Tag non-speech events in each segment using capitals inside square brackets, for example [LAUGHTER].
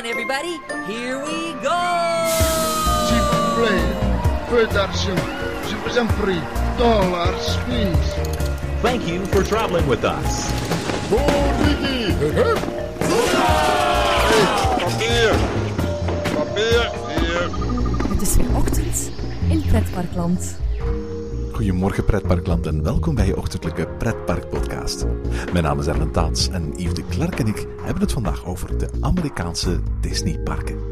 on, everybody. Here we go! S'il vous plaît, peu d'argent. Je vous en prie. Dollars, please. Thank you for traveling with us. Papier! Papier! Hier! Het is weer ochtend in Pretparkland. Goedemorgen pretparkland en welkom bij je ochtendelijke pretparkpodcast. Mijn naam is Erlen Taats en Yves de Klerk en ik hebben het vandaag over de Amerikaanse Disneyparken.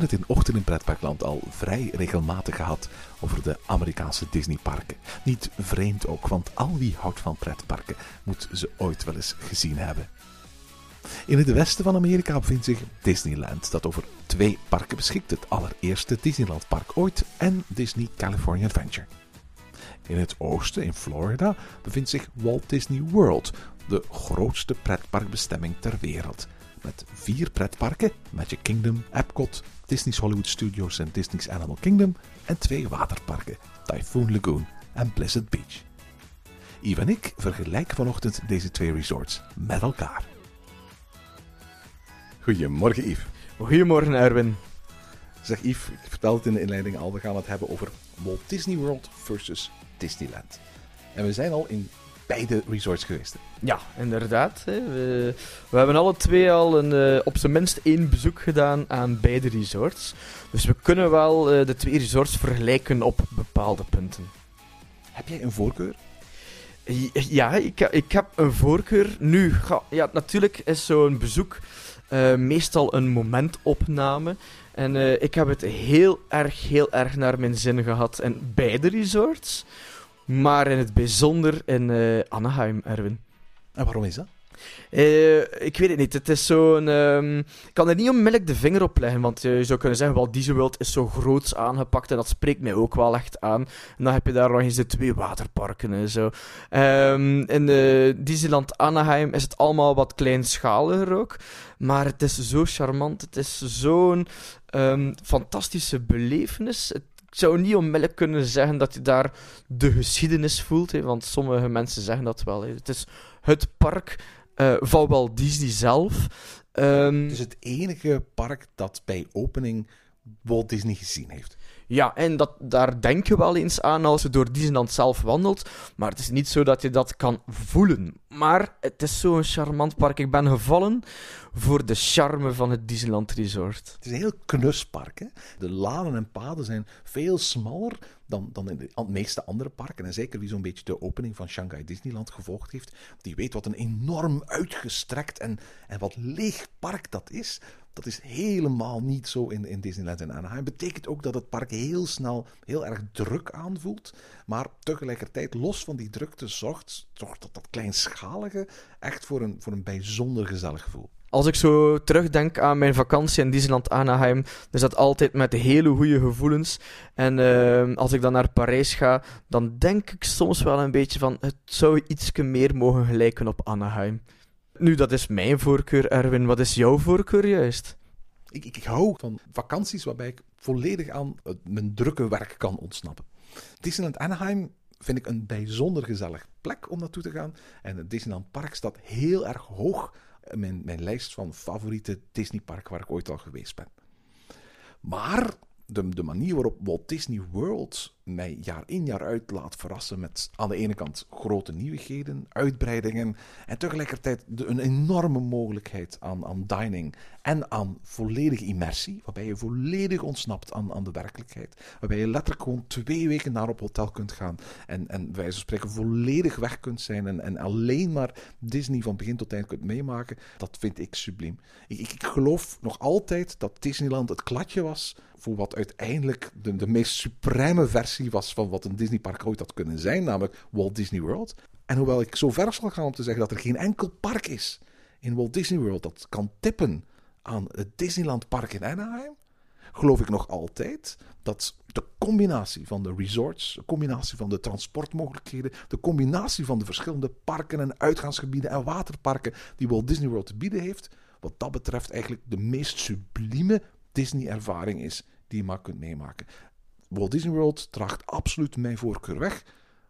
Hebben het in Ochtend in Pretparkland al vrij regelmatig gehad over de Amerikaanse Disneyparken. Niet vreemd ook, want al wie houdt van pretparken moet ze ooit wel eens gezien hebben. In het westen van Amerika bevindt zich Disneyland, dat over twee parken beschikt. Het allereerste Disneylandpark ooit en Disney California Adventure. In het oosten, in Florida, bevindt zich Walt Disney World, de grootste pretparkbestemming ter wereld. Met vier pretparken, Magic Kingdom, Epcot, Disney's Hollywood Studios en Disney's Animal Kingdom. En twee waterparken, Typhoon Lagoon en Blizzard Beach. Yves en ik vergelijken vanochtend deze twee resorts met elkaar. Goedemorgen Yves. Goedemorgen, Erwin. Zeg Yves, ik vertelde het in de inleiding al, we gaan het hebben over Walt Disney World versus Disneyland. En we zijn al in beide resorts geweest. Ja, inderdaad. Hè. We, we hebben alle twee al een, eh, op zijn minst één bezoek gedaan aan beide resorts. Dus we kunnen wel eh, de twee resorts vergelijken op bepaalde punten. Heb jij een voorkeur? Ja, ik, ik heb een voorkeur. Nu, ja, natuurlijk is zo'n bezoek eh, meestal een momentopname. En ik heb het heel erg, heel erg naar mijn zin gehad in beide resorts. Maar in het bijzonder in eh, Anaheim, Erwin. En waarom is dat? Eh, ik weet het niet. Het is zo'n. ehm, ik kan er niet onmiddellijk de vinger op leggen. Want je zou kunnen zeggen: Walt Disney World is zo groots aangepakt. En dat spreekt mij ook wel echt aan. En dan heb je daar nog eens de twee waterparken en zo. Ehm, in eh, Disneyland Anaheim is het allemaal wat kleinschaliger ook. Maar het is zo charmant. Het is zo'n ehm, fantastische belevenis. Het- ik zou niet onmiddellijk kunnen zeggen dat je daar de geschiedenis voelt. Hè, want sommige mensen zeggen dat wel. Hè. Het is het park eh, van Walt Disney zelf. Ehm, Het is het enige park dat bij opening Walt Disney gezien heeft. Ja, en dat, daar denk je wel eens aan als je door Disneyland zelf wandelt. Maar het is niet zo dat je dat kan voelen. Maar het is zo'n charmant park. Ik ben gevallen voor de charme van het Disneyland Resort. Het is een heel knus park. Hè? De lanen en paden zijn veel smaller dan, dan in de meeste andere parken. En zeker wie zo'n beetje de opening van Shanghai Disneyland gevolgd heeft, die weet wat een enorm uitgestrekt en, en wat leeg park dat is. Dat is helemaal niet zo in, in Disneyland en Anaheim. Betekent ook dat het park heel snel heel erg druk aanvoelt. Maar tegelijkertijd, los van die drukte, zorgt, zorgt dat, dat kleinschalige echt voor een, voor een bijzonder gezellig gevoel. Als ik zo terugdenk aan mijn vakantie in Disneyland Anaheim, is dat altijd met hele goede gevoelens. En ehm, als ik dan naar Parijs ga, dan denk ik soms wel een beetje van, het zou iets meer mogen gelijken op Anaheim. Nu, dat is mijn voorkeur, Erwin. Wat is jouw voorkeur juist? Ik, ik, hou van vakanties waarbij ik volledig aan het- mijn drukke werk kan ontsnappen. Disneyland Anaheim vind ik een bijzonder gezellig plek om naartoe te gaan. En het Disneyland Park staat heel erg hoog mijn, mijn lijst van favoriete Disneyparken waar ik ooit al geweest ben. Maar de, de manier waarop Walt Disney World mij jaar in jaar uit laat verrassen met aan de ene kant grote nieuwigheden, uitbreidingen en tegelijkertijd een enorme mogelijkheid aan, aan dining en aan volledige immersie, waarbij je volledig ontsnapt aan, aan de werkelijkheid, waarbij je letterlijk gewoon twee weken naar op hotel kunt gaan en, en wijze van spreken volledig weg kunt zijn en, en alleen maar Disney van begin tot eind kunt meemaken, dat vind ik subliem. Ik, ik, ik geloof nog altijd dat Disneyland het kladje was voor wat uiteindelijk de, de meest supreme versie was van wat een Disneypark ooit had kunnen zijn, namelijk Walt Disney World. En hoewel ik zo ver zal gaan om te zeggen dat er geen enkel park is in Walt Disney World dat kan tippen aan het Disneyland Park in Anaheim, geloof ik nog altijd dat de combinatie van de resorts, de combinatie van de transportmogelijkheden, de combinatie van de verschillende parken en uitgaansgebieden en waterparken die Walt Disney World te bieden heeft, wat dat betreft eigenlijk de meest sublieme Disney-ervaring is die je maar kunt meemaken. Walt Disney World draagt absoluut mijn voorkeur weg.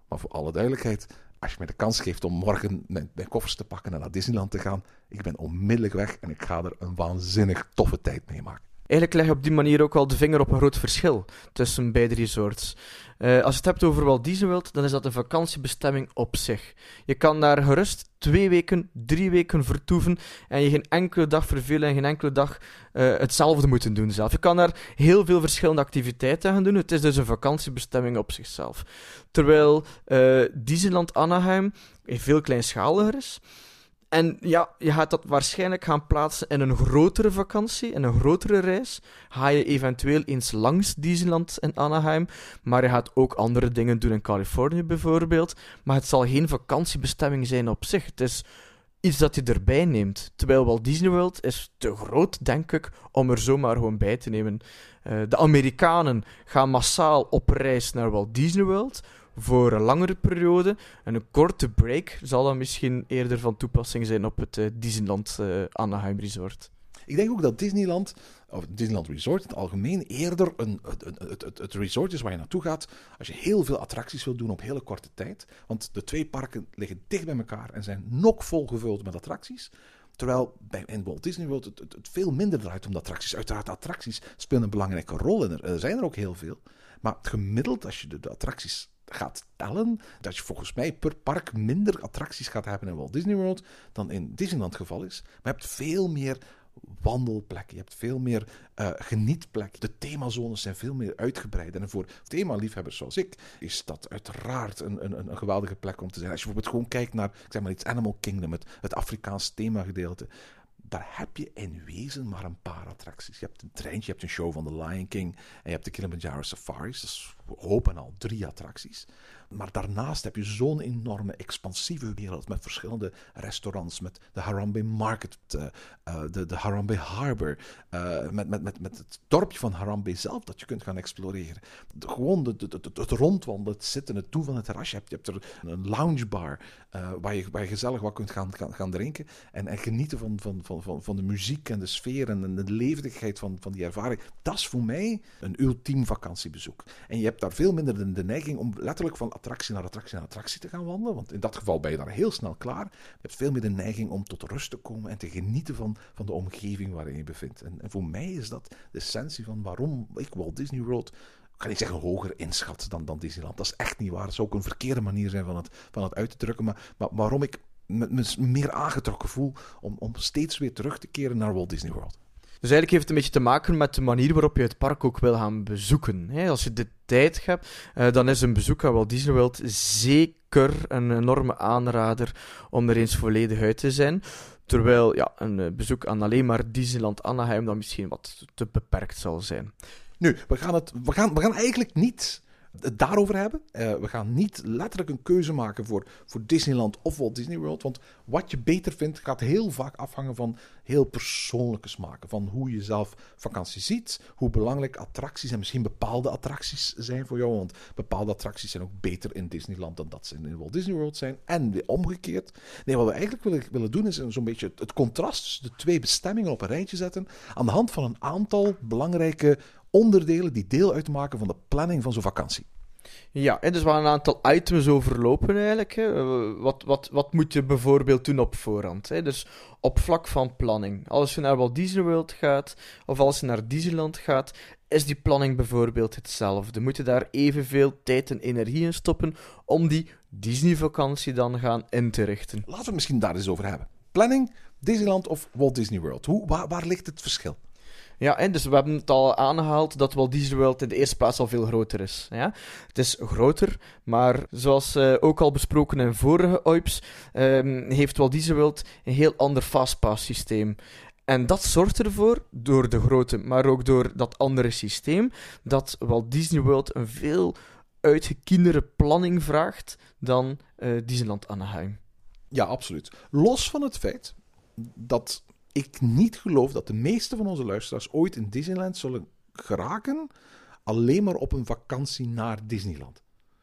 Maar voor alle duidelijkheid, als je mij de kans geeft om morgen mijn, mijn koffers te pakken en naar Disneyland te gaan, ik ben onmiddellijk weg en ik ga er een waanzinnig toffe tijd mee maken. Eigenlijk leg je op die manier ook wel de vinger op een groot verschil tussen beide resorts. Uh, als je het hebt over Walt Disney World, dan is dat een vakantiebestemming op zich. Je kan daar gerust twee weken, drie weken vertoeven en je geen enkele dag vervelen en geen enkele dag uh, hetzelfde moeten doen zelf. Je kan daar heel veel verschillende activiteiten gaan doen. Het is dus een vakantiebestemming op zichzelf. Terwijl uh, Disneyland Anaheim veel kleinschaliger is. En ja, je gaat dat waarschijnlijk gaan plaatsen in een grotere vakantie, in een grotere reis. Ga je eventueel eens langs Disneyland in Anaheim, maar je gaat ook andere dingen doen in Californië bijvoorbeeld. Maar het zal geen vakantiebestemming zijn op zich. Het is iets dat je erbij neemt. Terwijl Walt Disney World is te groot, denk ik, om er zomaar gewoon bij te nemen. Uh, de Amerikanen gaan massaal op reis naar Walt Disney World voor een langere periode. En een korte break zal dan misschien eerder van toepassing zijn op het uh, Disneyland uh, Anaheim Resort. Ik denk ook dat Disneyland, of Disneyland Resort in het algemeen, eerder een, het, het, het resort is waar je naartoe gaat als je heel veel attracties wilt doen op hele korte tijd. Want de twee parken liggen dicht bij elkaar en zijn nokvol gevuld met attracties. Terwijl bij in Walt Disney World het, veel minder draait om de attracties. Uiteraard, attracties spelen een belangrijke rol en er, zijn er ook heel veel. Maar gemiddeld, als je de attracties gaat tellen, dat je volgens mij per park minder attracties gaat hebben in Walt Disney World dan in Disneyland het geval is. Maar je hebt veel meer wandelplekken, je hebt veel meer uh, genietplekken. De themazones zijn veel meer uitgebreid. En voor themaliefhebbers zoals ik is dat uiteraard een, een, een geweldige plek om te zijn. Als je bijvoorbeeld gewoon kijkt naar, ik zeg maar iets, Animal Kingdom, het, het Afrikaans themagedeelte daar heb je in wezen maar een paar attracties. Je hebt een treintje, je hebt een show van The Lion King en je hebt de Kilimanjaro Safaris. Dat is hopen al drie attracties. Maar daarnaast heb je zo'n enorme expansieve wereld met verschillende restaurants, met de Harambe Market, uh, de, de Harambe Harbor, uh, met, met, met, met het dorpje van Harambe zelf dat je kunt gaan exploreren. De, gewoon de, de, het rondwandelen, het zitten, het doen van het terrasje. Je hebt, je hebt er een loungebar waar, je, waar je gezellig wat kunt gaan, gaan, gaan drinken en, en genieten van, van, van, van, van de muziek en de sfeer en de levendigheid van, van die ervaring. Dat is voor mij een ultiem vakantiebezoek. En je hebt daar veel minder de, de, neiging om letterlijk van attractie naar attractie naar attractie te gaan wandelen. Want in dat geval ben je daar heel snel klaar. Je hebt veel meer de neiging om tot rust te komen en te genieten van, van de omgeving waarin je bevindt. En, en voor mij is dat de essentie van waarom ik Walt Disney World ik ga niet zeggen hoger inschat dan, dan Disneyland. Dat is echt niet waar. Dat zou ook een verkeerde manier zijn van het, van het uit te drukken. Maar, maar waarom ik me meer aangetrokken voel om, om steeds weer terug te keren naar Walt Disney World. Dus eigenlijk heeft het een beetje te maken met de manier waarop je het park ook wil gaan bezoeken. Als je de tijd hebt, eh, dan is een bezoek aan Walt Disney World zeker een enorme aanrader om er eens volledig uit te zijn. Terwijl ja, een eh, bezoek aan alleen maar Disneyland Anaheim dan misschien wat te beperkt zal zijn. Nu, we gaan, het, we gaan, we gaan eigenlijk niet het daarover hebben. Uh, we gaan niet letterlijk een keuze maken voor, voor Disneyland of Walt Disney World. Want wat je beter vindt, gaat heel vaak afhangen van heel persoonlijke smaken. Van hoe je zelf vakantie ziet, hoe belangrijk attracties en misschien bepaalde attracties zijn voor jou. Want bepaalde attracties zijn ook beter in Disneyland dan dat ze in Walt Disney World zijn. En weer omgekeerd. Nee, wat we eigenlijk willen, willen doen is zo'n beetje het, het contrast tussen de twee bestemmingen op een rijtje zetten. Aan de hand van een aantal belangrijke onderdelen die deel uitmaken van de planning van zo'n vakantie. Ja, en dus we gaan een aantal items overlopen eigenlijk. Hè. Wat, wat, wat moet je bijvoorbeeld doen op voorhand? Hè? Dus op vlak van planning. Als je naar Walt Disney World gaat, of als je naar Disneyland gaat, is die planning bijvoorbeeld hetzelfde. Moet je daar evenveel tijd en energie in stoppen om die Disney-vakantie dan gaan in te richten? Laten we het misschien daar eens over hebben. Planning, Disneyland of Walt Disney World? Hoe, waar, waar ligt het verschil? Ja, en dus we hebben het al aangehaald dat Walt Disney World in de eerste plaats al veel groter is. Ja? Het is groter, maar zoals uh, ook al besproken in vorige OIPS, um, heeft Walt Disney World een heel ander fastpass systeem. En dat zorgt ervoor, door de grootte, maar ook door dat andere systeem, dat Walt Disney World een veel uitgekindere planning vraagt dan uh, Disneyland Anaheim. Ja, absoluut. Los van het feit dat ik niet geloof dat de meeste van onze luisteraars ooit in Disneyland zullen geraken alleen maar op een vakantie naar Disneyland.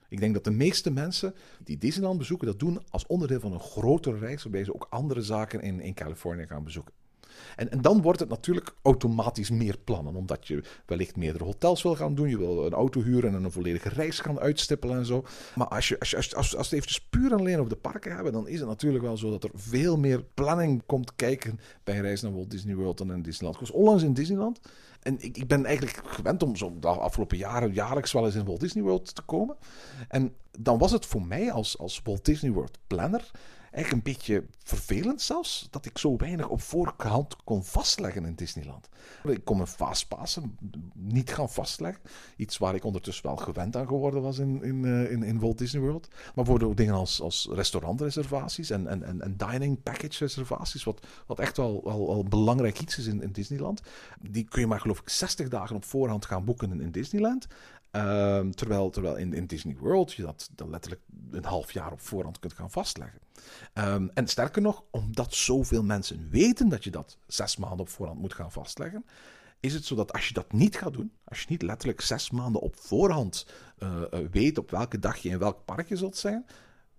Ik denk dat de meeste mensen die Disneyland bezoeken, dat doen als onderdeel van een grotere reis, waarbij ze ook andere zaken in, in Californië gaan bezoeken. En, en dan wordt het natuurlijk automatisch meer plannen, omdat je wellicht meerdere hotels wil gaan doen. Je wil een auto huren en een volledige reis gaan uitstippelen en zo. Maar als, je, als, als, als, als het eventjes puur en alleen over de parken hebben, dan is het natuurlijk wel zo dat er veel meer planning komt kijken bij een reis naar Walt Disney World dan in Disneyland. Ik was onlangs in Disneyland en ik, ik ben eigenlijk gewend om zo de afgelopen jaren jaarlijks wel eens in Walt Disney World te komen. En dan was het voor mij als, als Walt Disney World planner eigenlijk een beetje vervelend zelfs, dat ik zo weinig op voorhand kon vastleggen in Disneyland. Ik kon mijn fastpassen niet gaan vastleggen. Iets waar ik ondertussen wel gewend aan geworden was in, in, eh, in, in Walt Disney World. Maar voor dingen als, als restaurantreservaties en, en, en, dining package reservaties, wat, wat echt wel, wel, wel belangrijk iets is in, in Disneyland, die kun je maar geloof ik 60 dagen op voorhand gaan boeken in, in Disneyland. Ehm, terwijl, terwijl in, in Disney World je dat, letterlijk een half jaar op voorhand kunt gaan vastleggen. Ehm, en sterker nog, omdat zoveel mensen weten dat je dat zes maanden op voorhand moet gaan vastleggen, is het zo dat als je dat niet gaat doen, als je niet letterlijk zes maanden op voorhand uh, weet op welke dag je in welk park je zult zijn,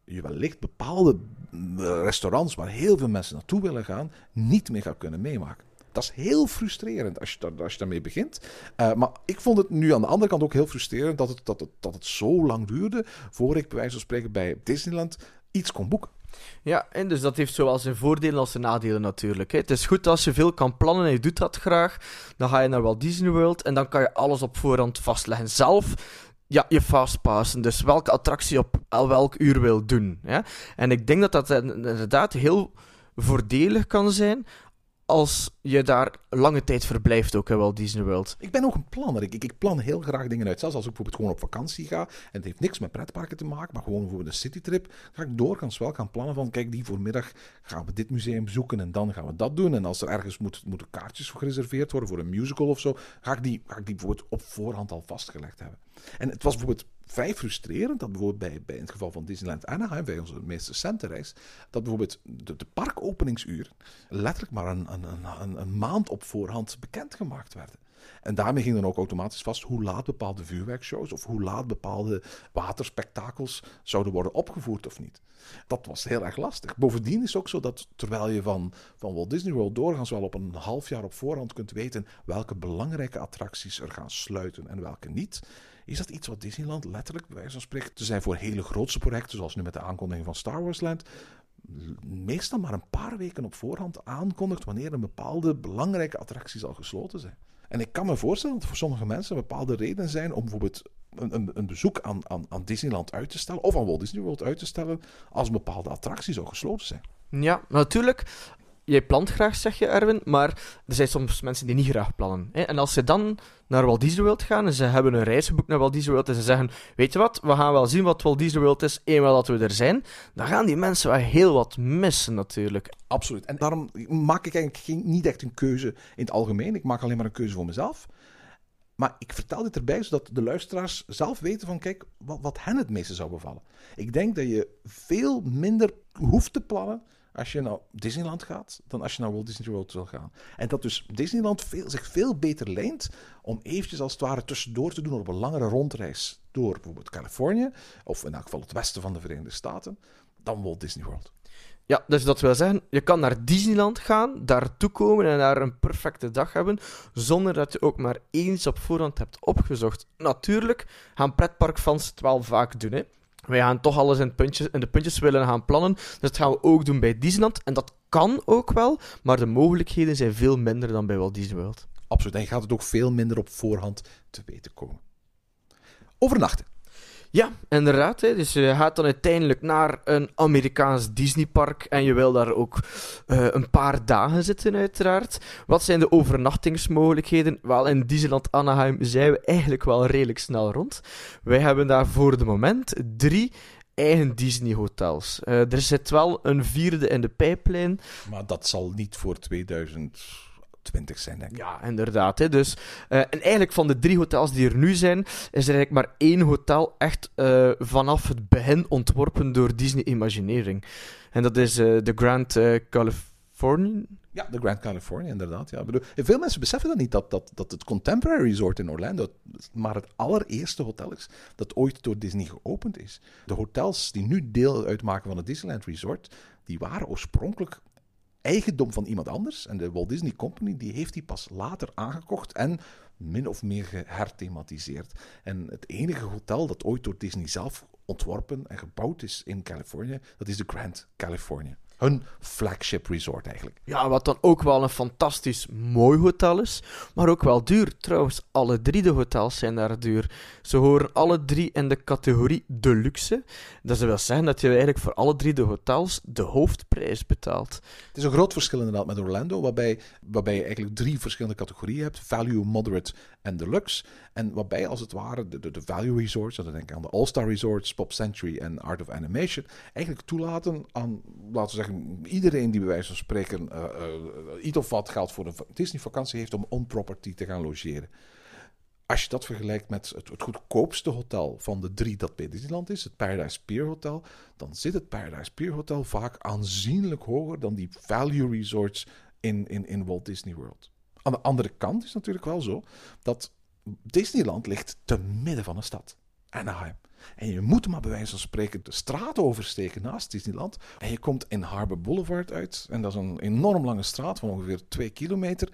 je wellicht bepaalde mm, restaurants waar heel veel mensen naartoe willen gaan, niet meer gaat kunnen meemaken. Dat is heel frustrerend als je, als je daarmee begint. Uh, maar ik vond het nu aan de andere kant ook heel frustrerend dat het, dat dat het zo lang duurde voor ik bij wijze van spreken bij Disneyland iets kon boeken. Ja, en dus dat heeft zowel zijn voordelen als zijn nadelen natuurlijk. Hè. Het is goed als je veel kan plannen en je doet dat graag. Dan ga je naar Walt Disney World en dan kan je alles op voorhand vastleggen. Zelf ja, je fastpassen. Dus welke attractie op welk uur wil doen. En ik denk dat dat inderdaad heel voordelig kan zijn als je daar lange tijd verblijft ook, wel Disney World. Ik ben ook een planner. Ik, ik, plan heel graag dingen uit. Zelfs als ik bijvoorbeeld gewoon op vakantie ga. En het heeft niks met pretparken te maken, maar gewoon voor een citytrip. Ga ik doorgaans wel gaan plannen van, kijk, die voormiddag gaan we dit museum bezoeken en dan gaan we dat doen. En als er ergens moet, moeten kaartjes gereserveerd worden voor een musical of zo, ga ik die, ga ik die bijvoorbeeld op voorhand al vastgelegd hebben. En het was bijvoorbeeld vrij frustrerend dat bijvoorbeeld bij, in het geval van Disneyland Anaheim, bij onze meest recente reis, dat bijvoorbeeld de, de parkopeningsuur letterlijk maar een, een, een, een maand op voorhand bekendgemaakt werden. En daarmee ging dan ook automatisch vast hoe laat bepaalde vuurwerkshows of hoe laat bepaalde waterspektakels zouden worden opgevoerd of niet. Dat was heel erg lastig. Bovendien is het ook zo dat terwijl je van, van Walt Disney World doorgaans wel op een half jaar op voorhand kunt weten welke belangrijke attracties er gaan sluiten en welke niet, is dat iets wat Disneyland letterlijk, bij wijze van te zijn voor hele grootste projecten, zoals nu met de aankondiging van Star Wars Land, meestal maar een paar weken op voorhand aankondigt wanneer een bepaalde belangrijke attractie zal gesloten zijn. En ik kan me voorstellen dat voor sommige mensen bepaalde redenen zijn om bijvoorbeeld een, een, een bezoek aan, aan, aan, Disneyland uit te stellen, of aan Walt Disney World uit te stellen, als een bepaalde attractie zou gesloten zijn. Ja, natuurlijk jij plant graag, zeg je Erwin, maar er zijn soms mensen die niet graag plannen. Hè? En als ze dan naar Walt Disney World gaan en ze hebben een reis naar Walt Disney World en ze zeggen, weet je wat, we gaan wel zien wat Walt Disney World is, eenmaal dat we er zijn, dan gaan die mensen wel heel wat missen natuurlijk. Absoluut. En daarom maak ik eigenlijk geen, niet echt een keuze in het algemeen. Ik maak alleen maar een keuze voor mezelf. Maar ik vertel dit erbij zodat de luisteraars zelf weten van, kijk, wat, wat hen het meeste zou bevallen. Ik denk dat je veel minder hoeft te plannen als je naar Disneyland gaat dan als je naar Walt Disney World wil gaan. En dat dus Disneyland veel, zich veel beter leent om eventjes als het ware tussendoor te doen op een langere rondreis door bijvoorbeeld Californië, of in elk geval het westen van de Verenigde Staten, dan Walt Disney World. Ja, dus dat wil zeggen, je kan naar Disneyland gaan, daartoe komen en daar een perfecte dag hebben, zonder dat je ook maar eens op voorhand hebt opgezocht. Natuurlijk gaan pretparkfans het wel vaak doen, hè. Wij gaan toch alles in, puntjes, in de puntjes willen gaan plannen. Dus dat gaan we ook doen bij Disneyland. En dat kan ook wel, maar de mogelijkheden zijn veel minder dan bij Walt Disney World. Absoluut. En je gaat het ook veel minder op voorhand te weten komen. Overnachten. Ja, inderdaad. Hè. Dus je gaat dan uiteindelijk naar een Amerikaans Disneypark en je wil daar ook uh, een paar dagen zitten, uiteraard. Wat zijn de overnachtingsmogelijkheden? Wel, in Disneyland Anaheim zijn we eigenlijk wel redelijk snel rond. Wij hebben daar voor de moment drie eigen Disney-hotels. Uh, er zit wel een vierde in de pijplijn. Maar dat zal niet voor 2000 20 zijn, denk ik. Ja, inderdaad. Hè. Dus, uh, en eigenlijk van de drie hotels die er nu zijn, is er eigenlijk maar één hotel echt uh, vanaf het begin ontworpen door Disney Imagineering. En dat is uh, de Grand California. Ja, de Grand California, inderdaad. Ja. Bedoel, veel mensen beseffen dat niet, dat, dat, dat het Contemporary Resort in Orlando maar het allereerste hotel is dat ooit door Disney geopend is. De hotels die nu deel uitmaken van het Disneyland Resort, die waren oorspronkelijk eigendom van iemand anders. En de Walt Disney Company die heeft die pas later aangekocht en min of meer geherthematiseerd. En het enige hotel dat ooit door Disney zelf ontworpen en gebouwd is in Californië, dat is de Grand California. Hun flagship resort eigenlijk. Ja, wat dan ook wel een fantastisch mooi hotel is, maar ook wel duur. Trouwens, alle drie de hotels zijn daar duur. Ze horen alle drie in de categorie deluxe. Dat wil zeggen dat je eigenlijk voor alle drie de hotels de hoofdprijs betaalt. Het is een groot verschil inderdaad met Orlando, waarbij, waarbij je eigenlijk drie verschillende categorieën hebt: value, moderate en deluxe. En waarbij als het ware de, de, value resorts, dan denk ik aan de All-Star Resorts, Pop Century en Art of Animation, eigenlijk toelaten aan, laten we zeggen, iedereen die bij wijze van spreken uh, uh, iets of wat geld voor een Disney-vakantie heeft om on-property te gaan logeren. Als je dat vergelijkt met het, het, goedkoopste hotel van de drie dat bij Disneyland is, het Paradise Pier Hotel, dan zit het Paradise Pier Hotel vaak aanzienlijk hoger dan die value resorts in, in, in Walt Disney World. Aan de andere kant is het natuurlijk wel zo dat Disneyland ligt te midden van een stad, Anaheim. En je moet maar bij wijze van spreken de straat oversteken naast Disneyland. En je komt in Harbor Boulevard uit. En dat is een enorm lange straat van ongeveer 2 kilometer.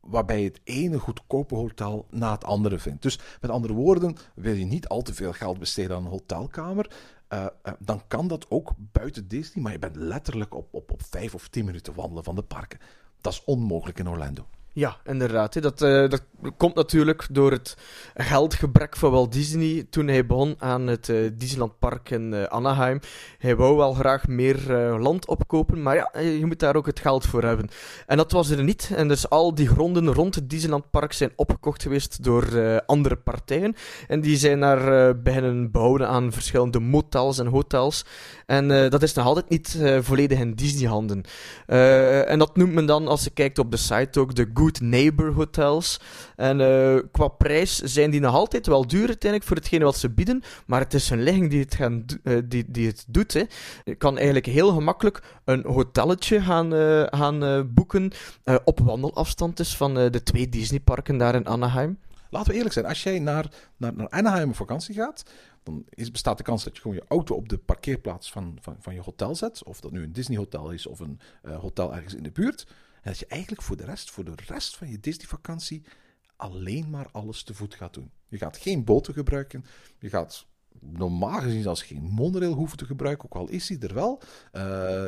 Waarbij je het ene goedkope hotel na het andere vindt. Dus met andere woorden, wil je niet al te veel geld besteden aan een hotelkamer. Uh, uh, dan kan dat ook buiten Disney. Maar je bent letterlijk op, op, op 5 of 10 minuten wandelen van de parken. Dat is onmogelijk in Orlando. Ja, inderdaad. Dat, uh, dat komt natuurlijk door het geldgebrek van Walt Disney toen hij begon aan het uh, Disneyland Park in uh, Anaheim. Hij wou wel graag meer land opkopen, maar ja, je moet daar ook het geld voor hebben. En dat was er niet. En dus al die gronden rond het Disneyland Park zijn opgekocht geweest door andere partijen. En die zijn daar beginnen bouwen aan verschillende motels en hotels. En dat is nog altijd niet volledig in Disney-handen. en dat noemt men dan, als je kijkt op de site ook, de Good Neighbor hotels. En uh, qua prijs zijn die nog altijd wel duur uiteindelijk voor hetgene wat ze bieden. Maar het is een ligging die het, gaan, uh, die, die het doet. Hè. Je kan eigenlijk heel gemakkelijk een hotelletje gaan, uh, gaan boeken. op wandelafstand dus van de twee Disneyparken daar in Anaheim. Laten we eerlijk zijn, als jij naar, naar, naar Anaheim op vakantie gaat, dan is, bestaat de kans dat je gewoon je auto op de parkeerplaats van, van, van je hotel zet. Of dat nu een Disney hotel is of een hotel ergens in de buurt. Dat je eigenlijk voor de rest, voor de rest van je Disney-vakantie alleen maar alles te voet gaat doen. Je gaat geen boten gebruiken. Je gaat normaal gezien zelfs geen monorail hoeven te gebruiken, ook al is die er wel. Uh,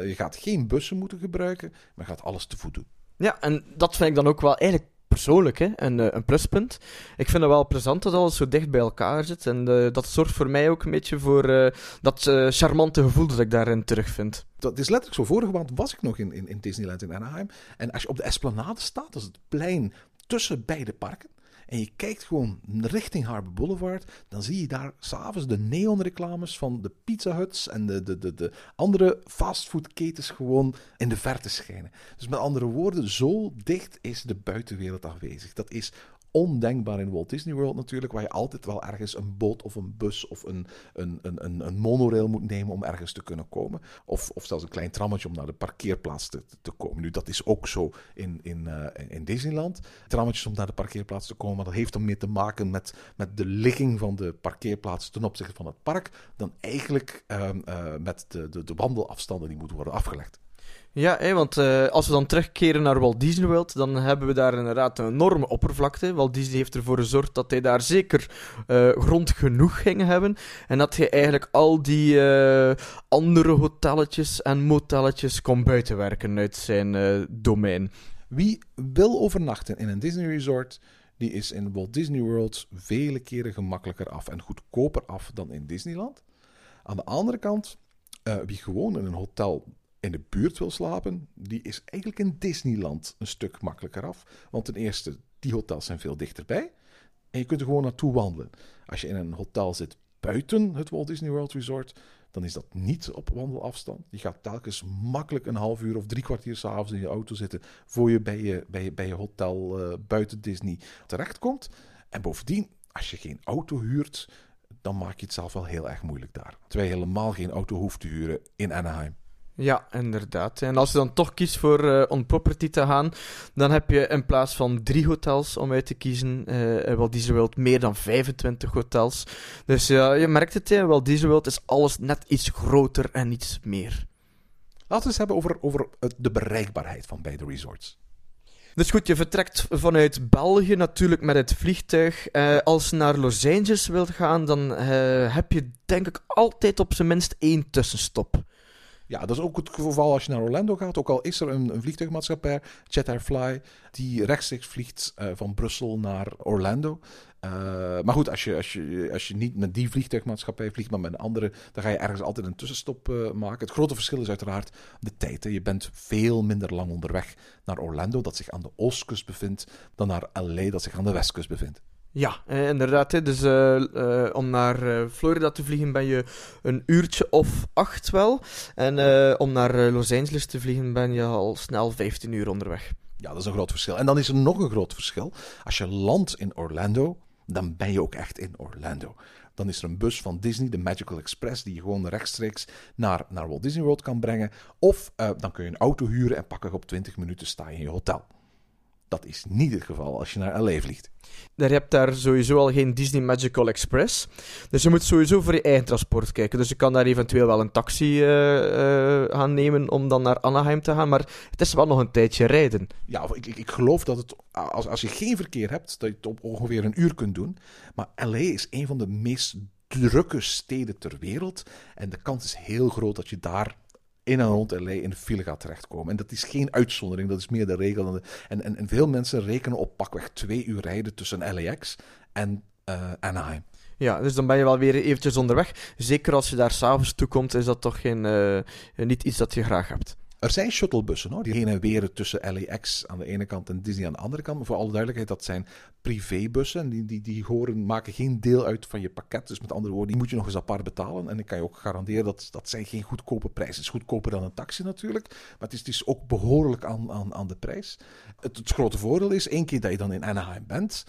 je gaat geen bussen moeten gebruiken, maar je gaat alles te voet doen. Ja, en dat vind ik dan ook wel eigenlijk persoonlijk hè, een, een pluspunt. Ik vind het wel plezant dat alles zo dicht bij elkaar zit. En uh, dat zorgt voor mij ook een beetje voor uh, dat charmante gevoel dat ik daarin terugvind. Dat is letterlijk zo. Vorige maand was ik nog in, in, in Disneyland in Anaheim. En als je op de Esplanade staat, dat is het plein tussen beide parken en je kijkt gewoon richting Harbor Boulevard, dan zie je daar s'avonds de neonreclames van de Pizza Huts en de, de, de, de andere fastfoodketens gewoon in de verte schijnen. Dus met andere woorden, zo dicht is de buitenwereld aanwezig. Dat is ondenkbaar in Walt Disney World natuurlijk, waar je altijd wel ergens een boot of een bus of een, een, een, een, monorail moet nemen om ergens te kunnen komen. Of, of zelfs een klein trammetje om naar de parkeerplaats te, te komen. Nu, dat is ook zo in, in, uh, in Disneyland. Trammetjes om naar de parkeerplaats te komen, maar dat heeft dan meer te maken met, met de ligging van de parkeerplaats ten opzichte van het park, dan eigenlijk uh, uh, met de, de wandelafstanden die moeten worden afgelegd. Ja, hé, want uh, als we dan terugkeren naar Walt Disney World, dan hebben we daar inderdaad een enorme oppervlakte. Walt Disney heeft ervoor gezorgd dat hij daar zeker uh, grond genoeg ging hebben. En dat je eigenlijk al die uh, andere hotelletjes en motelletjes kon buitenwerken uit zijn domein. Wie wil overnachten in een Disney resort, die is in Walt Disney World vele keren gemakkelijker af en goedkoper af dan in Disneyland. Aan de andere kant, wie gewoon in een hotel in de buurt wil slapen, die is eigenlijk in Disneyland een stuk makkelijker af. Want ten eerste, die hotels zijn veel dichterbij. En je kunt er gewoon naartoe wandelen. Als je in een hotel zit buiten het Walt Disney World Resort, dan is dat niet op wandelafstand. Je gaat telkens makkelijk een half uur of drie kwartier s'avonds in je auto zitten voor je bij je, bij je, bij je hotel uh, buiten Disney terechtkomt. En bovendien, als je geen auto huurt, dan maak je het zelf wel heel erg moeilijk daar. Terwijl je helemaal geen auto hoeft te huren in Anaheim. Ja, inderdaad. En als je dan toch kiest voor uh, on property te gaan, dan heb je in plaats van drie hotels om uit te kiezen, uh, Walt Disney World meer dan 25 hotels. Dus ja, je merkt het, hè, Walt Disney World is alles net iets groter en iets meer. Laten we eens hebben over, over de bereikbaarheid van beide resorts. Dus goed, je vertrekt vanuit België natuurlijk met het vliegtuig. Uh, als je naar Los Angeles wilt gaan, dan uh, heb je denk ik altijd op zijn minst één tussenstop. Ja, dat is ook het geval als je naar Orlando gaat. Ook al is er een, een vliegtuigmaatschappij, Jet Airfly, die rechtstreeks vliegt uh, van Brussel naar Orlando. Uh, maar goed, als je, als, je, als je niet met die vliegtuigmaatschappij vliegt, maar met een andere, dan ga je ergens altijd een tussenstop uh, maken. Het grote verschil is uiteraard de tijd. Hè. Je bent veel minder lang onderweg naar Orlando, dat zich aan de oostkust bevindt, dan naar LA, dat zich aan de westkust bevindt. Ja, eh, inderdaad. Hè. Dus uh, uh, om naar Florida te vliegen ben je een uurtje of acht wel. En om naar Los Angeles te vliegen ben je al snel 15 uur onderweg. Ja, dat is een groot verschil. En dan is er nog een groot verschil. Als je landt in Orlando, dan ben je ook echt in Orlando. Dan is er een bus van Disney, de Magical Express, die je gewoon rechtstreeks naar, naar Walt Disney World kan brengen. Of dan kun je een auto huren en pakken op 20 minuten sta je in je hotel. Dat is niet het geval als je naar LA vliegt. Daar heb daar sowieso al geen Disney Magical Express. Dus je moet sowieso voor je eigen transport kijken. Dus je kan daar eventueel wel een taxi uh, uh, gaan nemen om dan naar Anaheim te gaan. Maar het is wel nog een tijdje rijden. Ja, ik, ik, ik geloof dat het, als, als je geen verkeer hebt, dat je het op ongeveer een uur kunt doen. Maar LA is een van de meest drukke steden ter wereld. En de kans is heel groot dat je daar in en rond LA in de file gaat terechtkomen. En dat is geen uitzondering, dat is meer de regel. En, en, en veel mensen rekenen op pakweg twee uur rijden tussen LAX en uh, Anaheim. Ja, dus dan ben je wel weer eventjes onderweg. Zeker als je daar s'avonds toe komt, is dat toch geen, uh, niet iets dat je graag hebt. Er zijn shuttlebussen hoor, die heen en weer tussen LAX aan de ene kant en Disney aan de andere kant. Maar voor alle duidelijkheid, dat zijn privébussen. Die, die, die horen, maken geen deel uit van je pakket. Dus met andere woorden, die moet je nog eens apart betalen. En ik kan je ook garanderen dat dat zijn geen goedkope prijzen. Het is goedkoper dan een taxi natuurlijk. Maar het is, ook behoorlijk aan, aan, aan de prijs. Het, het grote voordeel is, één keer dat je dan in Anaheim bent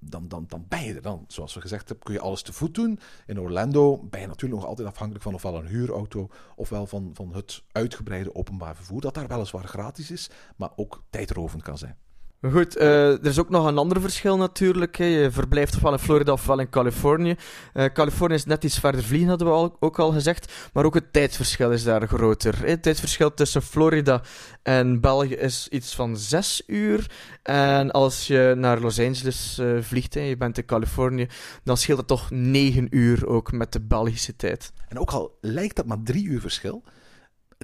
dan, dan, dan ben je er dan. Zoals we gezegd hebben, kun je alles te voet doen. In Orlando ben je natuurlijk nog altijd afhankelijk van ofwel een huurauto ofwel van, van het uitgebreide openbaar vervoer, dat daar weliswaar gratis is, maar ook tijdrovend kan zijn. Goed, uh, er is ook nog een ander verschil natuurlijk. Hè. Je verblijft ofwel in Florida ofwel in Californië. Uh, Californië is net iets verder vliegen, hadden we ook al gezegd. Maar ook het tijdsverschil is daar groter. Het tijdsverschil tussen Florida en België is iets van 6 uur. En als je naar Los Angeles uh, vliegt en je bent in Californië, dan scheelt het toch 9 uur ook met de Belgische tijd. En ook al lijkt dat maar 3 uur verschil,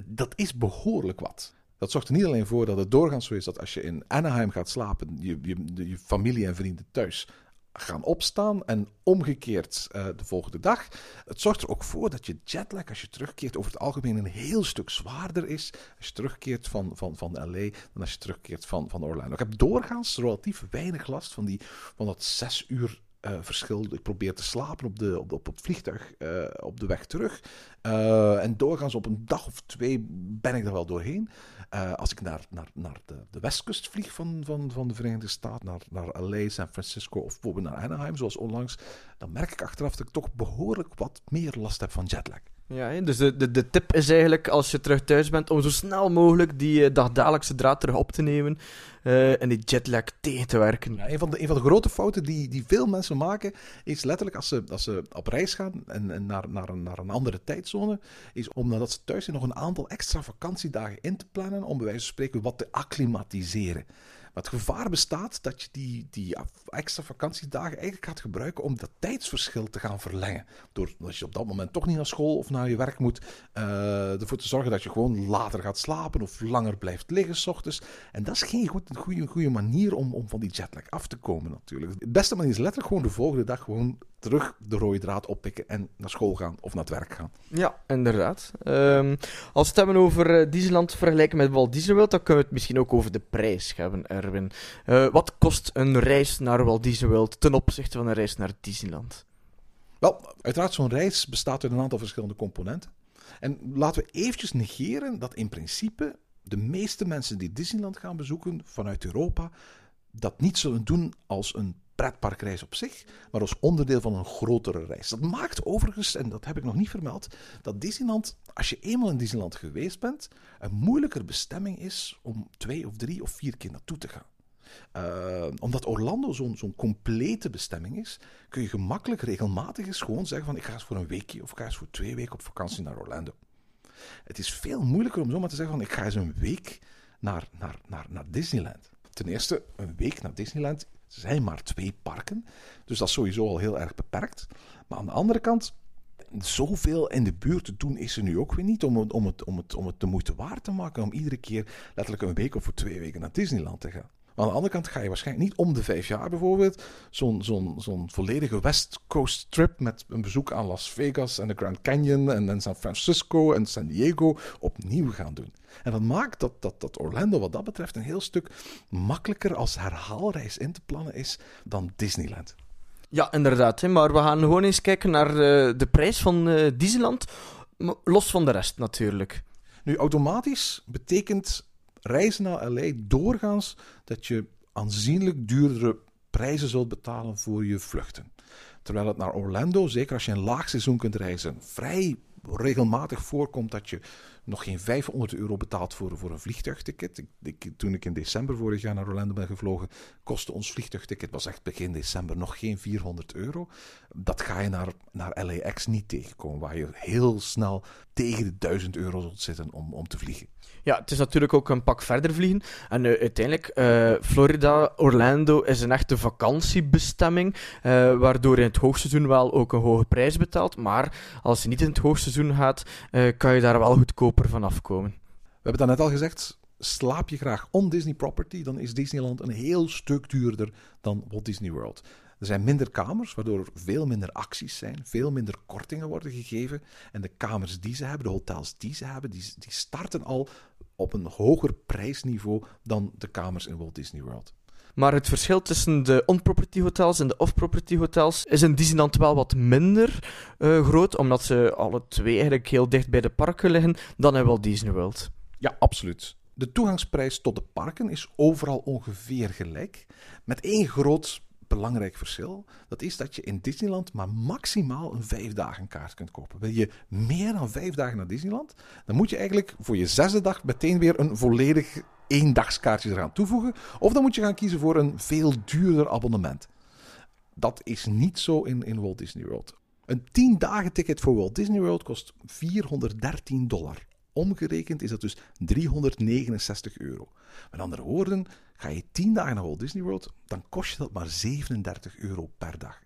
dat is behoorlijk wat. Dat zorgt er niet alleen voor dat het doorgaans zo is dat als je in Anaheim gaat slapen, je, je, familie en vrienden thuis gaan opstaan en omgekeerd uh, de volgende dag. Het zorgt er ook voor dat je jetlag, als je terugkeert, over het algemeen een heel stuk zwaarder is. Als je terugkeert van, van, van LA dan als je terugkeert van, van Orlando. Ik heb doorgaans relatief weinig last van, die, van dat zes uur uh, verschil. Ik probeer te slapen op, de, op, op het vliegtuig uh, op de weg terug. Uh, en doorgaans op een dag of twee ben ik er wel doorheen. als ik naar, naar, naar de, de westkust vlieg van, van, van de Verenigde Staten, naar, naar LA, San Francisco of bijvoorbeeld naar Anaheim, zoals onlangs, dan merk ik achteraf dat ik toch behoorlijk wat meer last heb van jetlag. Ja, dus de, de, de tip is eigenlijk als je terug thuis bent om zo snel mogelijk die dagdagelijkse draad terug op te nemen uh, en die jetlag tegen te werken. Een, van de, van de grote fouten die, die veel mensen maken is letterlijk als ze, als ze op reis gaan en, en naar, naar, een, naar een andere tijdzone, is om nadat ze thuis zijn nog een aantal extra vakantiedagen in te plannen om bij wijze van spreken wat te acclimatiseren. Het gevaar bestaat dat je die, die extra vakantiedagen eigenlijk gaat gebruiken om dat tijdsverschil te gaan verlengen. Door als je op dat moment toch niet naar school of naar je werk moet, uh, ervoor te zorgen dat je gewoon later gaat slapen of langer blijft liggen s ochtends. En dat is geen goed, goede, goede manier om, om van die jetlag af te komen natuurlijk. De beste manier is letterlijk gewoon de volgende dag gewoon terug de rode draad oppikken en naar school gaan of naar het werk gaan. Ja, inderdaad. Um, als we het hebben over uh, Disneyland vergelijken met Walt Disney World, dan kunnen we het misschien ook over de prijs hebben, Erwin. Uh, wat kost een reis naar Walt Disney World ten opzichte van een reis naar Disneyland? Wel, uiteraard, zo'n reis bestaat uit een aantal verschillende componenten. En laten we eventjes negeren dat in principe de meeste mensen die Disneyland gaan bezoeken vanuit Europa dat niet zullen doen als een pretparkreis op zich, maar als onderdeel van een grotere reis. Dat maakt overigens, en dat heb ik nog niet vermeld, dat Disneyland, als je eenmaal in Disneyland geweest bent, een moeilijker bestemming is om twee of drie of vier keer naartoe te gaan. Uh, omdat Orlando zo'n zo'n complete bestemming is, kun je gemakkelijk regelmatig eens gewoon zeggen van ik ga eens voor een weekje of ik ga eens voor twee weken op vakantie naar Orlando. Het is veel moeilijker om zomaar te zeggen van ik ga eens een week naar, naar, naar, naar Disneyland. Ten eerste, een week naar Disneyland zijn maar twee parken. Dus dat is sowieso al heel erg beperkt. Maar aan de andere kant, zoveel in de buurt te doen is er nu ook weer niet om het, om het, om het, om het de moeite waard te maken om iedere keer letterlijk een week of voor twee weken naar Disneyland te gaan. Maar aan de andere kant ga je waarschijnlijk niet om de vijf jaar bijvoorbeeld zo'n zo'n zo'n volledige West Coast trip met een bezoek aan Las Vegas en de Grand Canyon en, en San Francisco en San Diego opnieuw gaan doen. En dat maakt dat, dat, dat Orlando wat dat betreft een heel stuk makkelijker als herhaalreis in te plannen is dan Disneyland. Ja, inderdaad. Hè. Maar we gaan gewoon eens kijken naar uh, de prijs van uh, Disneyland. Los van de rest natuurlijk. Nu, automatisch betekent reizen naar LA doorgaans dat je aanzienlijk duurdere prijzen zult betalen voor je vluchten. Terwijl het naar Orlando, zeker als je een laag seizoen kunt reizen, vrij regelmatig voorkomt dat je nog geen 500 euro betaalt voor, voor een vliegtuigticket. Ik, toen ik in december vorig jaar naar Orlando ben gevlogen, kostte ons vliegtuigticket, was echt begin december, nog geen 400 euro. Dat ga je naar, naar LAX niet tegenkomen, waar je heel snel tegen de 1000 euro zult zitten om, om te vliegen. Ja, het is natuurlijk ook een pak verder vliegen. En uh, uiteindelijk, uh, Florida, Orlando is een echte vakantiebestemming. Uh, waardoor je in het hoogseizoen wel ook een hoge prijs betaalt. Maar als je niet in het hoogseizoen gaat, kan je daar wel goedkoper van afkomen. We hebben dat net al gezegd. Slaap je graag on Disney property, dan is Disneyland een heel stuk duurder dan Walt Disney World. Er zijn minder kamers, waardoor er veel minder acties zijn, veel minder kortingen worden gegeven. En de kamers die ze hebben, de hotels die ze hebben, die, die starten al op een hoger prijsniveau dan de kamers in Walt Disney World. Maar het verschil tussen de on-property hotels en de off-property hotels is in Disneyland wel wat minder uh, groot, omdat ze alle twee eigenlijk heel dicht bij de parken liggen dan in Walt Disney World. Ja, absoluut. De toegangsprijs tot de parken is overal ongeveer gelijk, met één groot belangrijk verschil. Dat is dat je in Disneyland maar maximaal een vijf dagen kaart kunt kopen. Wil je meer dan vijf dagen naar Disneyland, dan moet je eigenlijk voor je zesde dag meteen weer een volledig eendagskaartje eraan toevoegen. Of dan moet je gaan kiezen voor een veel duurder abonnement. Dat is niet zo in, in Walt Disney World. Een 10 dagen ticket voor Walt Disney World kost 413 dollar. Omgerekend is dat dus 369 euro. Met andere woorden, ga je 10 dagen naar Walt Disney World, dan kost je dat maar 37 euro per dag.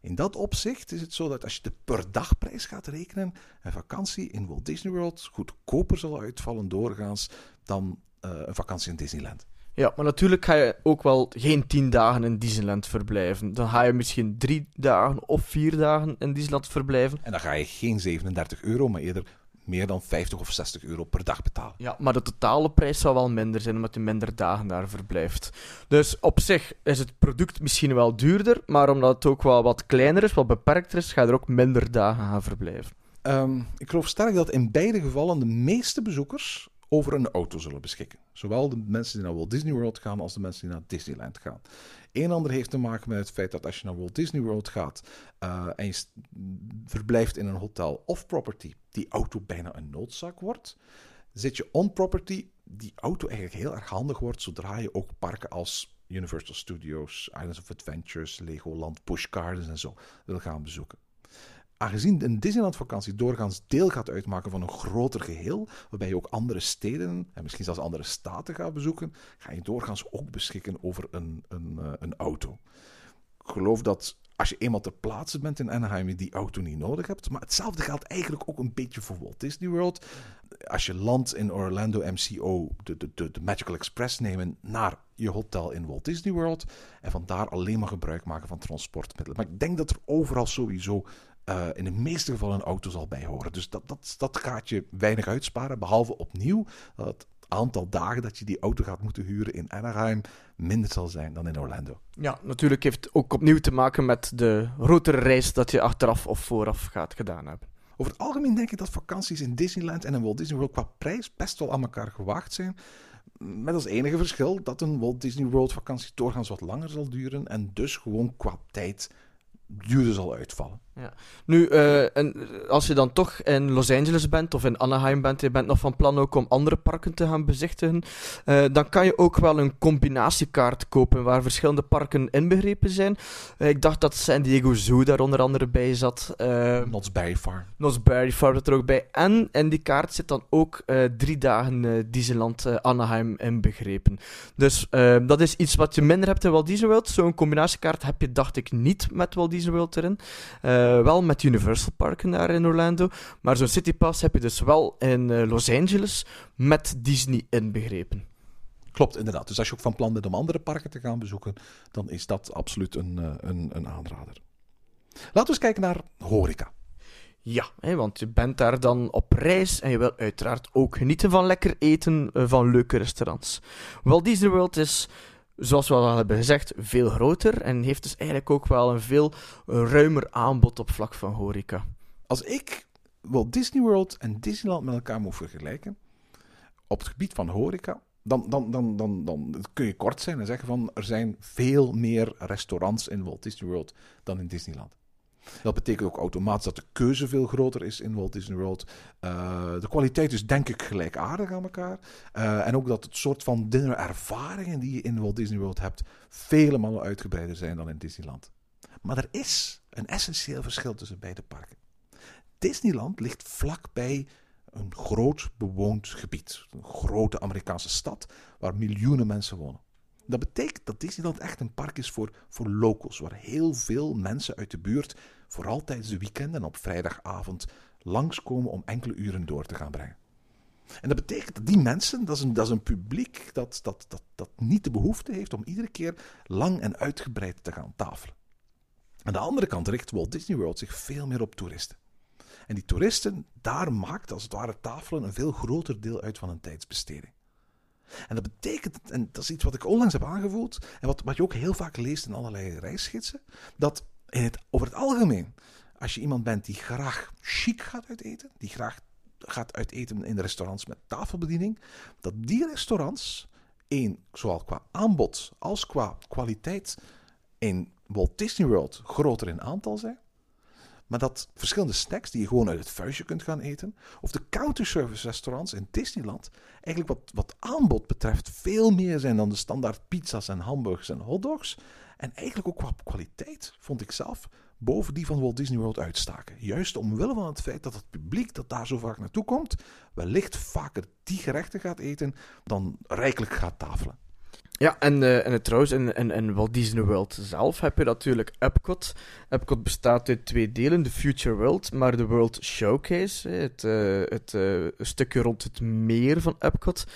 In dat opzicht is het zo dat als je de per dagprijs gaat rekenen, een vakantie in Walt Disney World goedkoper zal uitvallen doorgaans dan uh, een vakantie in Disneyland. Ja, maar natuurlijk ga je ook wel geen tien dagen in Disneyland verblijven. Dan ga je misschien drie dagen of vier dagen in Disneyland verblijven. En dan ga je geen 37 euro, maar eerder meer dan 50 of 60 euro per dag betalen. Ja, maar de totale prijs zou wel minder zijn, omdat je minder dagen daar verblijft. Dus op zich is het product misschien wel duurder, maar omdat het ook wel wat kleiner is, wat beperkter is, ga je er ook minder dagen gaan verblijven. Um, ik geloof sterk dat in beide gevallen de meeste bezoekers over een auto zullen beschikken. Zowel de mensen die naar Walt Disney World gaan als de mensen die naar Disneyland gaan. Een ander heeft te maken met het feit dat als je naar Walt Disney World gaat uh, en je verblijft in een hotel of property, die auto bijna een noodzak wordt. Zit je on property, die auto eigenlijk heel erg handig wordt zodra je ook parken als Universal Studios, Islands of Adventures, Legoland, Busch Gardens en zo wil gaan bezoeken aangezien een Disneyland-vakantie doorgaans deel gaat uitmaken van een groter geheel, waarbij je ook andere steden en misschien zelfs andere staten gaat bezoeken, ga je doorgaans ook beschikken over een, een, uh, een auto. Ik geloof dat als je eenmaal ter plaatse bent in Anaheim, je die auto niet nodig hebt. Maar hetzelfde geldt eigenlijk ook een beetje voor Walt Disney World. Als je landt in Orlando MCO, de, de, de, de Magical Express nemen naar je hotel in Walt Disney World. En vandaar alleen maar gebruik maken van transportmiddelen. Maar ik denk dat er overal sowieso uh, in de meeste gevallen een auto zal bijhoren. Dus dat, dat, dat gaat je weinig uitsparen. Behalve opnieuw dat het aantal dagen dat je die auto gaat moeten huren in Anaheim minder zal zijn dan in Orlando. Ja, natuurlijk heeft het ook opnieuw te maken met de grotere reis dat je achteraf of vooraf gaat gedaan hebben. Over het algemeen denk ik dat vakanties in Disneyland en in Walt Disney World qua prijs best wel aan elkaar gewaagd zijn. Met als enige verschil dat een Walt Disney World vakantie doorgaans wat langer zal duren en dus gewoon qua tijd duurder zal uitvallen. Nu, eh, en als je dan toch in Los Angeles bent of in Anaheim bent, je bent nog van plan ook om andere parken te gaan bezichtigen, eh, dan kan je ook wel een combinatiekaart kopen waar verschillende parken inbegrepen zijn. Eh, ik dacht dat San Diego Zoo daar onder andere bij zat. Knott's Berry Farm. Knott's Berry Farm zit er ook bij. En in die kaart zit dan ook drie dagen Disneyland Anaheim inbegrepen. Dus dat is iets wat je minder hebt in Walt Disney World. Zo'n combinatiekaart heb je, dacht ik, niet met Walt Disney World erin. Uh, wel met Universal Parken daar in Orlando. Maar zo'n Citypass heb je dus wel in uh, Los Angeles met Disney inbegrepen. Klopt, inderdaad. Dus als je ook van plan bent om andere parken te gaan bezoeken, dan is dat absoluut een, uh, een, een aanrader. Laten we eens kijken naar horeca. Ja, hè, want je bent daar dan op reis en je wilt uiteraard ook genieten van lekker eten van leuke restaurants. Walt Disney World is zoals we al hebben gezegd, veel groter en heeft dus eigenlijk ook wel een veel ruimer aanbod op vlak van horeca. Als ik Walt Disney World en Disneyland met elkaar moet vergelijken, op het gebied van horeca, dan, dan, dan, dan, dan kun je kort zijn en zeggen van er zijn veel meer restaurants in Walt Disney World dan in Disneyland. Dat betekent ook automatisch dat de keuze veel groter is in Walt Disney World. Uh, de kwaliteit is denk ik gelijkaardig aan elkaar. Uh, en ook dat het soort van dinnerervaringen die je in Walt Disney World hebt, vele malen uitgebreider zijn dan in Disneyland. Maar er is een essentieel verschil tussen beide parken. Disneyland ligt vlakbij een groot bewoond gebied. Een grote Amerikaanse stad waar miljoenen mensen wonen. Dat betekent dat Disneyland echt een park is voor, voor locals, waar heel veel mensen uit de buurt, vooral tijdens de weekend en op vrijdagavond, langskomen om enkele uren door te gaan brengen. En dat betekent dat die mensen, dat is een, dat is een publiek dat, dat, dat, dat niet de behoefte heeft om iedere keer lang en uitgebreid te gaan tafelen. Aan de andere kant richt Walt Disney World zich veel meer op toeristen. En die toeristen, daar maakt als het ware tafelen een veel groter deel uit van hun tijdsbesteding. En dat betekent, en dat is iets wat ik onlangs heb aangevoeld, en wat, wat je ook heel vaak leest in allerlei reisgidsen, dat in het, over het algemeen, als je iemand bent die graag chic gaat uiteten, die graag gaat uiteten in restaurants met tafelbediening, dat die restaurants, één, zowel qua aanbod als qua kwaliteit, in Walt Disney World groter in aantal zijn. Maar dat verschillende snacks die je gewoon uit het vuistje kunt gaan eten, of de counterservice restaurants in Disneyland, eigenlijk wat, wat aanbod betreft veel meer zijn dan de standaard pizza's en hamburgers en hotdogs. En eigenlijk ook qua kwaliteit, vond ik zelf, boven die van Walt Disney World uitstaken. Juist omwille van het feit dat het publiek dat daar zo vaak naartoe komt, wellicht vaker die gerechten gaat eten dan rijkelijk gaat tafelen. Ja, en, uh, en het, trouwens, in, in, in Walt Disney World zelf heb je natuurlijk Epcot. Epcot bestaat uit twee delen, de Future World, maar de World Showcase, het, uh, het stukje rond het meer van Epcot,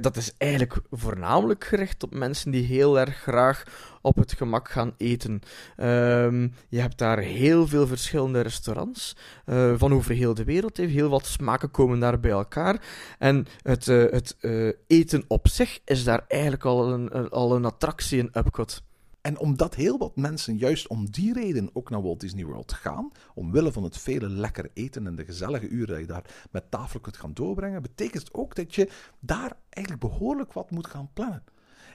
dat is eigenlijk voornamelijk gericht op mensen die heel erg graag op het gemak gaan eten. Um, je hebt daar heel veel verschillende restaurants uh, van over heel de wereld. Heel wat smaken komen daar bij elkaar. En het, uh, het uh, eten op zich is daar eigenlijk al een, al een attractie in Epcot. En omdat heel wat mensen juist om die reden ook naar Walt Disney World gaan, omwille van het vele lekker eten en de gezellige uren dat je daar met tafel kunt gaan doorbrengen, betekent het ook dat je daar eigenlijk behoorlijk wat moet gaan plannen.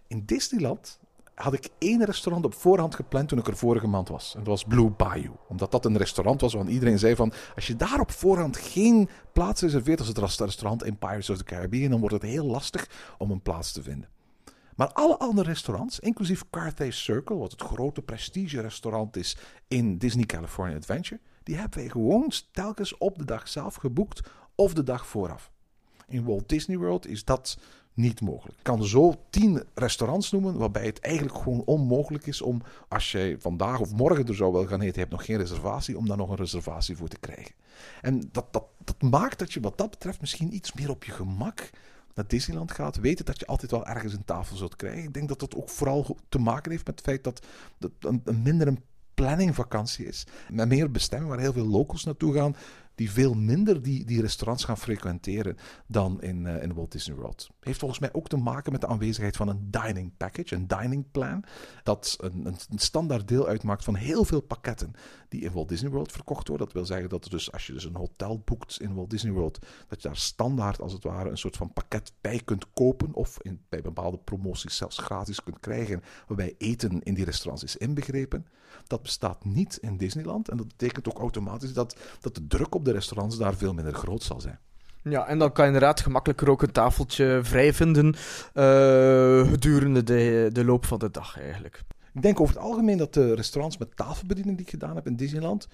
In Disneyland had ik één restaurant op voorhand gepland toen ik er vorige maand was. En dat was Blue Bayou. Omdat dat een restaurant was waarvan iedereen zei van... Als je daar op voorhand geen plaats reserveert als het restaurant in Pirates of the Caribbean... dan wordt het heel lastig om een plaats te vinden. Maar alle andere restaurants, inclusief Carthay Circle... wat het grote prestige-restaurant is in Disney California Adventure... die hebben wij gewoon telkens op de dag zelf geboekt of de dag vooraf. In Walt Disney World is dat niet mogelijk. Ik kan zo tien restaurants noemen waarbij het eigenlijk gewoon onmogelijk is om, als jij vandaag of morgen er zou wel gaan eten, je hebt nog geen reservatie, om daar nog een reservatie voor te krijgen. En dat, dat, dat maakt dat je wat dat betreft misschien iets meer op je gemak naar Disneyland gaat, weten dat je altijd wel ergens een tafel zult krijgen. Ik denk dat dat ook vooral te maken heeft met het feit dat een, een minder een planningvakantie is. Met meer bestemming waar heel veel locals naartoe gaan, die veel minder die, die restaurants gaan frequenteren dan in, eh, in Walt Disney World. Heeft volgens mij ook te maken met de aanwezigheid van een dining package, een dining plan, dat een, een, standaard deel uitmaakt van heel veel pakketten die in Walt Disney World verkocht worden. Dat wil zeggen dat dus, als je dus een hotel boekt in Walt Disney World, dat je daar standaard als het ware een soort van pakket bij kunt kopen of in, bij bepaalde promoties zelfs gratis kunt krijgen, waarbij eten in die restaurants is inbegrepen. Dat bestaat niet in Disneyland en dat betekent ook automatisch dat, dat de druk op de restaurants daar veel minder groot zal zijn. Ja, en dan kan je inderdaad gemakkelijker ook een tafeltje vrij vinden eh, gedurende de, de loop van de dag eigenlijk. Ik denk over het algemeen dat de restaurants met tafelbediening die ik gedaan heb in Disneyland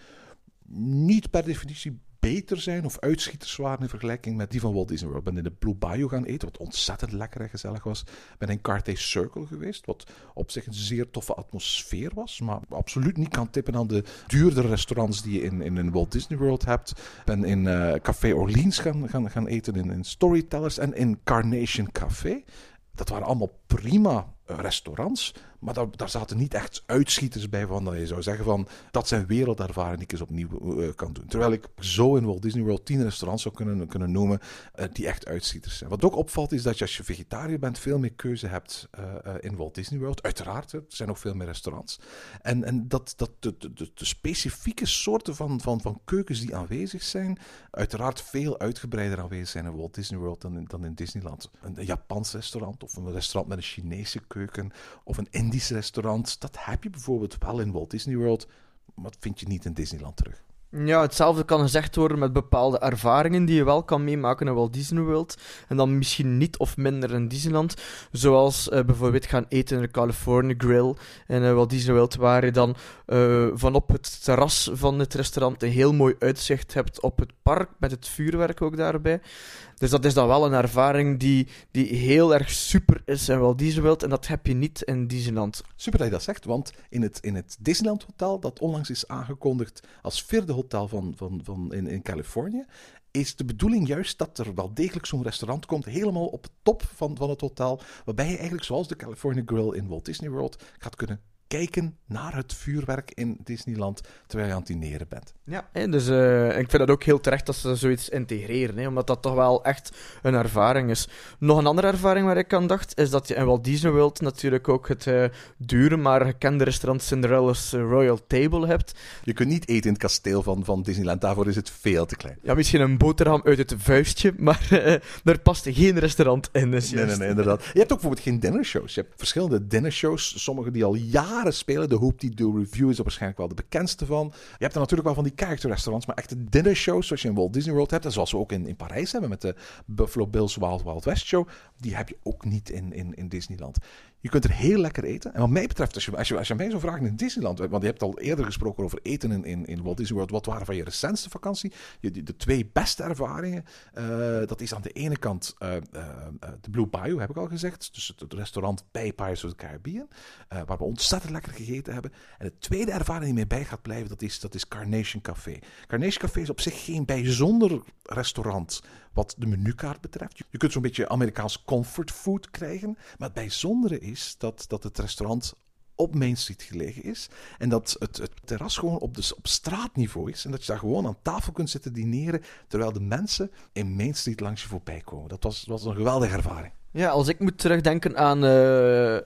niet per definitie beter zijn of uitschieters waren in vergelijking met die van Walt Disney World. Ik ben in de Blue Bayou gaan eten, wat ontzettend lekker en gezellig was. Ik ben in Carthay Circle geweest, wat op zich een zeer toffe atmosfeer was, maar absoluut niet kan tippen aan de duurdere restaurants die je in, in, in Walt Disney World hebt. Ik ben in uh, Café Orleans gaan, gaan, gaan eten, in, in Storytellers en in Carnation Café. Dat waren allemaal prima restaurants. Maar daar, zaten niet echt uitschieters bij van dat je zou zeggen van dat zijn wereldervaringen die ik eens opnieuw uh, kan doen. Terwijl ik zo in Walt Disney World tien restaurants zou kunnen, kunnen noemen uh, die echt uitschieters zijn. Wat ook opvalt is dat je als je vegetariër bent veel meer keuze hebt in Walt Disney World. Uiteraard, er zijn ook veel meer restaurants. En, en dat, dat de, de, de, specifieke soorten van, van, van keukens die aanwezig zijn, uiteraard veel uitgebreider aanwezig zijn in Walt Disney World dan in, dan in Disneyland. Een, een Japans restaurant of een restaurant met een Chinese keuken of een Indisch restaurant. Dat heb je bijvoorbeeld wel in Walt Disney World, maar dat vind je niet in Disneyland terug. Ja, hetzelfde kan gezegd worden met bepaalde ervaringen die je wel kan meemaken in Walt Disney World. En dan misschien niet of minder in Disneyland. Zoals uh, bijvoorbeeld gaan eten in de California Grill in uh, Walt Disney World, waar je dan uh, vanop het terras van het restaurant een heel mooi uitzicht hebt op het park, met het vuurwerk ook daarbij. Dus dat is dan wel een ervaring die, die heel erg super is in Walt Disney World. En dat heb je niet in Disneyland. Super dat je dat zegt, want in het, in het Disneyland Hotel, dat onlangs is aangekondigd als vierde hotel van, van, van in, in Californië, is de bedoeling juist dat er wel degelijk zo'n restaurant komt, helemaal op het top van, van het hotel, waarbij je eigenlijk zoals de California Grill in Walt Disney World gaat kunnen kijken naar het vuurwerk in Disneyland terwijl je aan het dineren bent. Ja, dus uh, ik vind dat ook heel terecht dat ze zoiets integreren, hè, omdat dat toch wel echt een ervaring is. Nog een andere ervaring waar ik aan dacht, is dat je in Walt Disney World natuurlijk ook het uh, dure, maar gekende restaurant Cinderella's Royal Table hebt. Je kunt niet eten in het kasteel van, van Disneyland, daarvoor is het veel te klein. Ja, misschien een boterham uit het vuistje, maar uh, er past geen restaurant in. Dus nee, nee, nee, inderdaad. Je hebt ook bijvoorbeeld geen dinnershows. Je hebt verschillende dinnershows, sommige die al jaren spelen. De Hoop die Do Review is er waarschijnlijk wel de bekendste van. Je hebt er natuurlijk wel van die character restaurants, maar echte dinner shows zoals je in Walt Disney World hebt. En zoals we ook in, in Parijs hebben met de Buffalo Bills Wild Wild West Show. Die heb je ook niet in, in, in Disneyland. Je kunt er heel lekker eten. En wat mij betreft, als je, als je, als je mij zo vraagt in Disneyland, want je hebt al eerder gesproken over eten in, in, in Walt Disney World. Wat waren van je recentste vakantie? Je, de, twee beste ervaringen, uh, dat is aan de ene kant uh, de Blue Bayou, heb ik al gezegd. Dus het, het restaurant bij Pirates of the Caribbean, waar we ontzettend lekker gegeten hebben. En de tweede ervaring die mij bij gaat blijven, dat is, dat is Carnation Café. Carnation Café is op zich geen bijzonder restaurant wat de menukaart betreft. Je kunt zo'n beetje Amerikaans comfort food krijgen. Maar het bijzondere is dat, dat het restaurant op Main Street gelegen is. En dat het, het terras gewoon op, de, op straatniveau is. En dat je daar gewoon aan tafel kunt zitten dineren. Terwijl de mensen in Main Street langs je voorbij komen. Dat was, was een geweldige ervaring. Ja, als ik moet terugdenken aan uh, uh,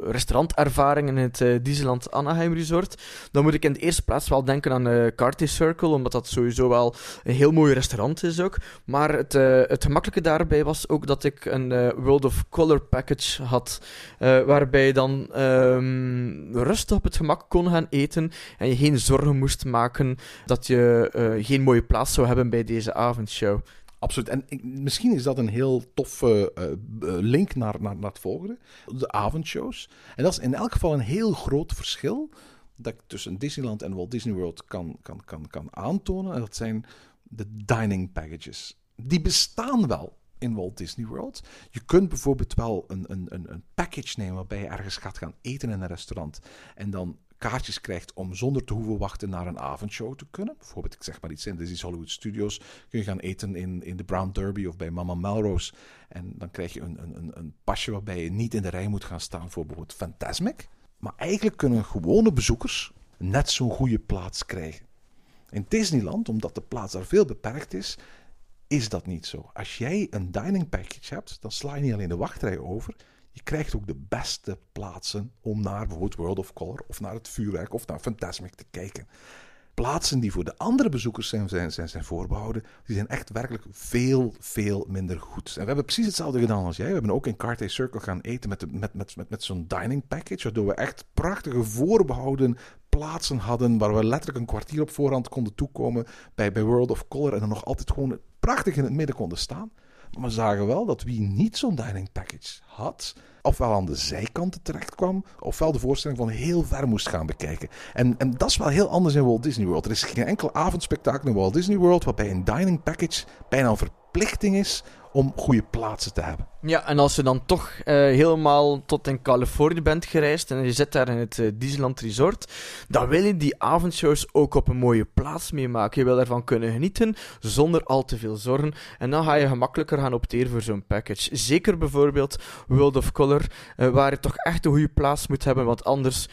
restaurantervaringen in het uh, Disneyland Anaheim Resort, dan moet ik in de eerste plaats wel denken aan uh, Carty Circle, omdat dat sowieso wel een heel mooi restaurant is ook. Maar het, het gemakkelijke daarbij was ook dat ik een World of Color package had, waarbij je dan um, rustig op het gemak kon gaan eten en je geen zorgen moest maken dat je geen mooie plaats zou hebben bij deze avondshow. Absoluut. En misschien is dat een heel toffe uh, link naar, naar, naar het volgende. De avondshows. En dat is in elk geval een heel groot verschil dat ik tussen Disneyland en Walt Disney World kan, kan, kan, kan aantonen. En dat zijn de dining packages. Die bestaan wel in Walt Disney World. Je kunt bijvoorbeeld wel een, een, een package nemen waarbij je ergens gaat gaan eten in een restaurant. En dan kaartjes krijgt om zonder te hoeven wachten naar een avondshow te kunnen. Bijvoorbeeld, ik zeg maar iets in Disney's Hollywood Studios. Kun je gaan eten in, in de Brown Derby of bij Mama Melrose. En dan krijg je een, een, een pasje waarbij je niet in de rij moet gaan staan voor bijvoorbeeld Fantasmic. Maar eigenlijk kunnen gewone bezoekers net zo'n goede plaats krijgen. In Disneyland, omdat de plaats daar veel beperkt is, is dat niet zo. Als jij een dining package hebt, dan sla je niet alleen de wachtrij over, je krijgt ook de beste plaatsen om naar bijvoorbeeld World of Color of naar het vuurwerk of naar Fantasmic te kijken. Plaatsen die voor de andere bezoekers zijn, zijn, zijn, zijn voorbehouden, die zijn echt werkelijk veel, veel minder goed. En we hebben precies hetzelfde gedaan als jij. We hebben ook in Cartier Circle gaan eten met, met, met, met, met zo'n dining package, waardoor we echt prachtige voorbehouden plaatsen hadden, waar we letterlijk een kwartier op voorhand konden toekomen bij, bij World of Color en dan nog altijd gewoon prachtig in het midden konden staan. Maar we zagen wel dat wie niet zo'n dining package had, ofwel aan de zijkanten terecht kwam, ofwel de voorstelling van heel ver moest gaan bekijken. En, en dat is wel heel anders in Walt Disney World. Er is geen enkel avondspectakel in Walt Disney World waarbij een dining package bijna een verplichting is om goede plaatsen te hebben. Ja, en als je dan toch uh, helemaal tot in Californië bent gereisd en je zit daar in het uh, Disneyland Resort, dan wil je die avondshows ook op een mooie plaats meemaken. Je wil ervan kunnen genieten zonder al te veel zorgen. En dan ga je gemakkelijker gaan opteren voor zo'n package. Zeker bijvoorbeeld World of Color, uh, waar je toch echt een goede plaats moet hebben, want anders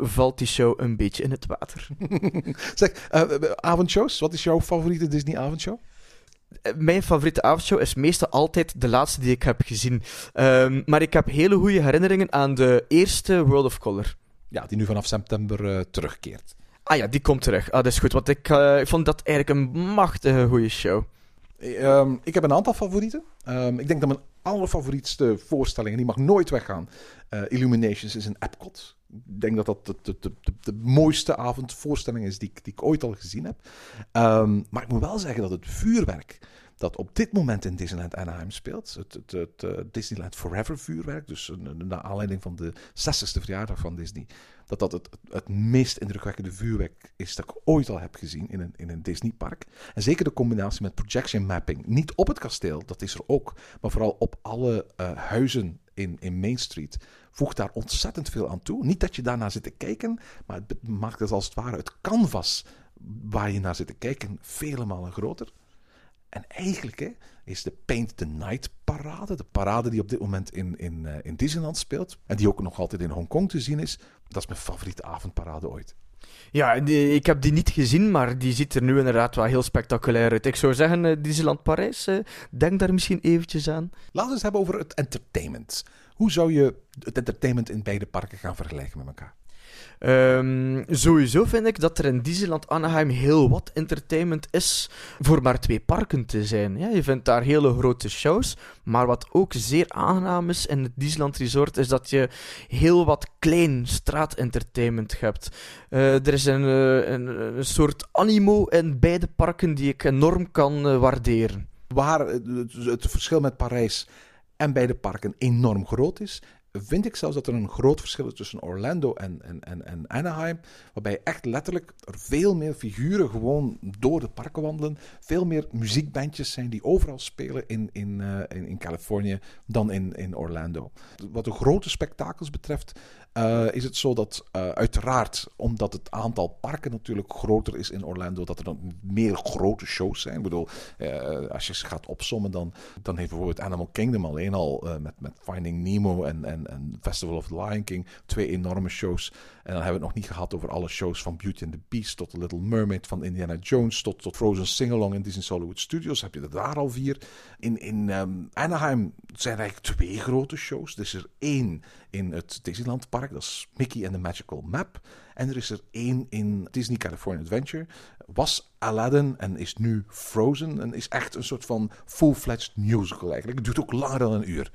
valt die show een beetje in het water. [LAUGHS] zeg, avondshows, wat is jouw favoriete Disney avondshow? Mijn favoriete avondshow is meestal altijd de laatste die ik heb gezien. Um, maar ik heb hele goede herinneringen aan de eerste World of Color. Ja, die nu vanaf september uh, terugkeert. Ah ja, die komt terug. Ah, dat is goed, want ik, uh, ik vond dat eigenlijk een machtige goede show. Um, ik heb een aantal favorieten. Um, ik denk dat mijn allerfavorietste voorstellingen, die mag nooit weggaan. Uh, Illuminations is een Epcot. Ik denk dat dat de, de, de, mooiste avondvoorstelling is die, die ik ooit al gezien heb. Um, maar ik moet wel zeggen dat het vuurwerk dat op dit moment in Disneyland Anaheim speelt. Het, het, het uh, Disneyland Forever vuurwerk, dus naar aanleiding van de 60ste verjaardag van Disney. Dat dat het, het, meest indrukwekkende vuurwerk is dat ik ooit al heb gezien in een, in een Disneypark. En zeker de combinatie met projection mapping. Niet op het kasteel, dat is er ook, maar vooral op alle uh, huizen in, in Main Street. Voegt daar ontzettend veel aan toe. Niet dat je daarnaar zit te kijken, maar het maakt het als het ware het canvas waar je naar zit te kijken vele malen groter. En eigenlijk hè, is de Paint the Night parade, de parade die op dit moment in, in, uh, in Disneyland speelt, en die ook nog altijd in Hongkong te zien is, dat is mijn favoriete avondparade ooit. Ja, die, ik heb die niet gezien, maar die ziet er nu inderdaad wel heel spectaculair uit. Ik zou zeggen, uh, Disneyland Parijs, uh, denk daar misschien eventjes aan. Laten we eens hebben over het entertainment. Hoe zou je het entertainment in beide parken gaan vergelijken met elkaar? Um, sowieso vind ik dat er in Disneyland Anaheim heel wat entertainment is voor maar twee parken te zijn. Ja, je vindt daar hele grote shows, maar wat ook zeer aangenaam is in het Disneyland Resort is dat je heel wat klein straatentertainment hebt. Uh, er is een, een, een, soort animo in beide parken die ik enorm kan uh, waarderen. Waar het, het verschil met Parijs en beide parken enorm groot is, vind ik zelfs dat er een groot verschil is tussen Orlando en, en, en, en Anaheim. Waarbij echt letterlijk er veel meer figuren gewoon door de parken wandelen. Veel meer muziekbandjes zijn die overal spelen in, in, in, in Californië dan in, in Orlando. Wat de grote spektakels betreft uh, is het zo dat uh, uiteraard, omdat het aantal parken natuurlijk groter is in Orlando, dat er dan meer grote shows zijn. Ik bedoel, uh, als je ze gaat opsommen, dan, dan heeft bijvoorbeeld Animal Kingdom alleen al met, met Finding Nemo en, en, en Festival of the Lion King twee enorme shows. En dan hebben we het nog niet gehad over alle shows van Beauty and the Beast tot The Little Mermaid, van Indiana Jones tot, tot Frozen Singalong in Disney Hollywood Studios. Heb je er daar al vier. In, in um, Anaheim zijn er eigenlijk twee grote shows. Is er één in het Disneyland Park, dat is Mickey and the Magical Map. En er is er één in Disney California Adventure. Was Aladdin en is nu Frozen. En is echt een soort van full-fledged musical eigenlijk. Het duurt ook langer dan een uur.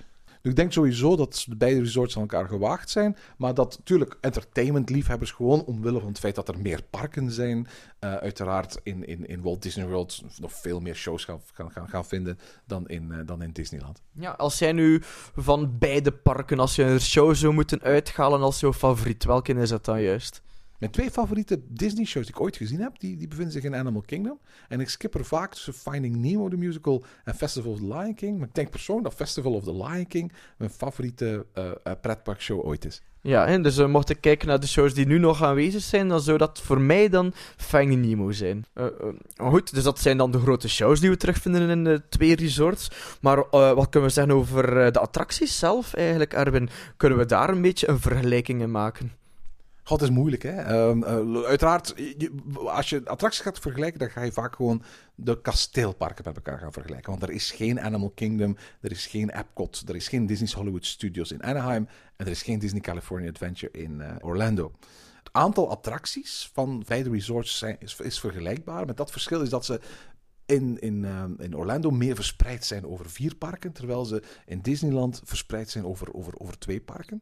Dus ik denk sowieso dat de beide resorts aan elkaar gewaagd zijn. Maar dat natuurlijk entertainment-liefhebbers gewoon omwille van het feit dat er meer parken zijn. Uh, uiteraard in, in, in Walt Disney World nog veel meer shows gaan, gaan, gaan vinden dan in, uh, dan in Disneyland. Ja, als jij nu van beide parken, als je een show zou moeten uithalen als jouw favoriet, welke is dat dan juist? Mijn twee favoriete Disney-shows die ik ooit gezien heb, die, die bevinden zich in Animal Kingdom. En ik skip er vaak tussen Finding Nemo, de musical, en Festival of the Lion King. Maar ik denk persoonlijk dat Festival of the Lion King mijn favoriete uh, uh, pretparkshow ooit is. Ja, en dus uh, mocht ik kijken naar de shows die nu nog aanwezig zijn, dan zou dat voor mij dan Finding Nemo zijn. Goed, dus dat zijn dan de grote shows die we terugvinden in de twee resorts. Maar wat kunnen we zeggen over de attracties zelf eigenlijk, Erwin? Kunnen we daar een beetje een vergelijking in maken? God is moeilijk, hè? Ehm, eh, uiteraard, als je attracties gaat vergelijken, dan ga je vaak gewoon de kasteelparken met elkaar gaan vergelijken. Want er is geen Animal Kingdom, er is geen Epcot, er is geen Disney's Hollywood Studios in Anaheim en er is geen Disney California Adventure in eh, Orlando. Het aantal attracties van beide resorts zijn, is, is vergelijkbaar. Met dat verschil is dat ze in, in, ehm, in Orlando meer verspreid zijn over vier parken, terwijl ze in Disneyland verspreid zijn over, over, over twee parken.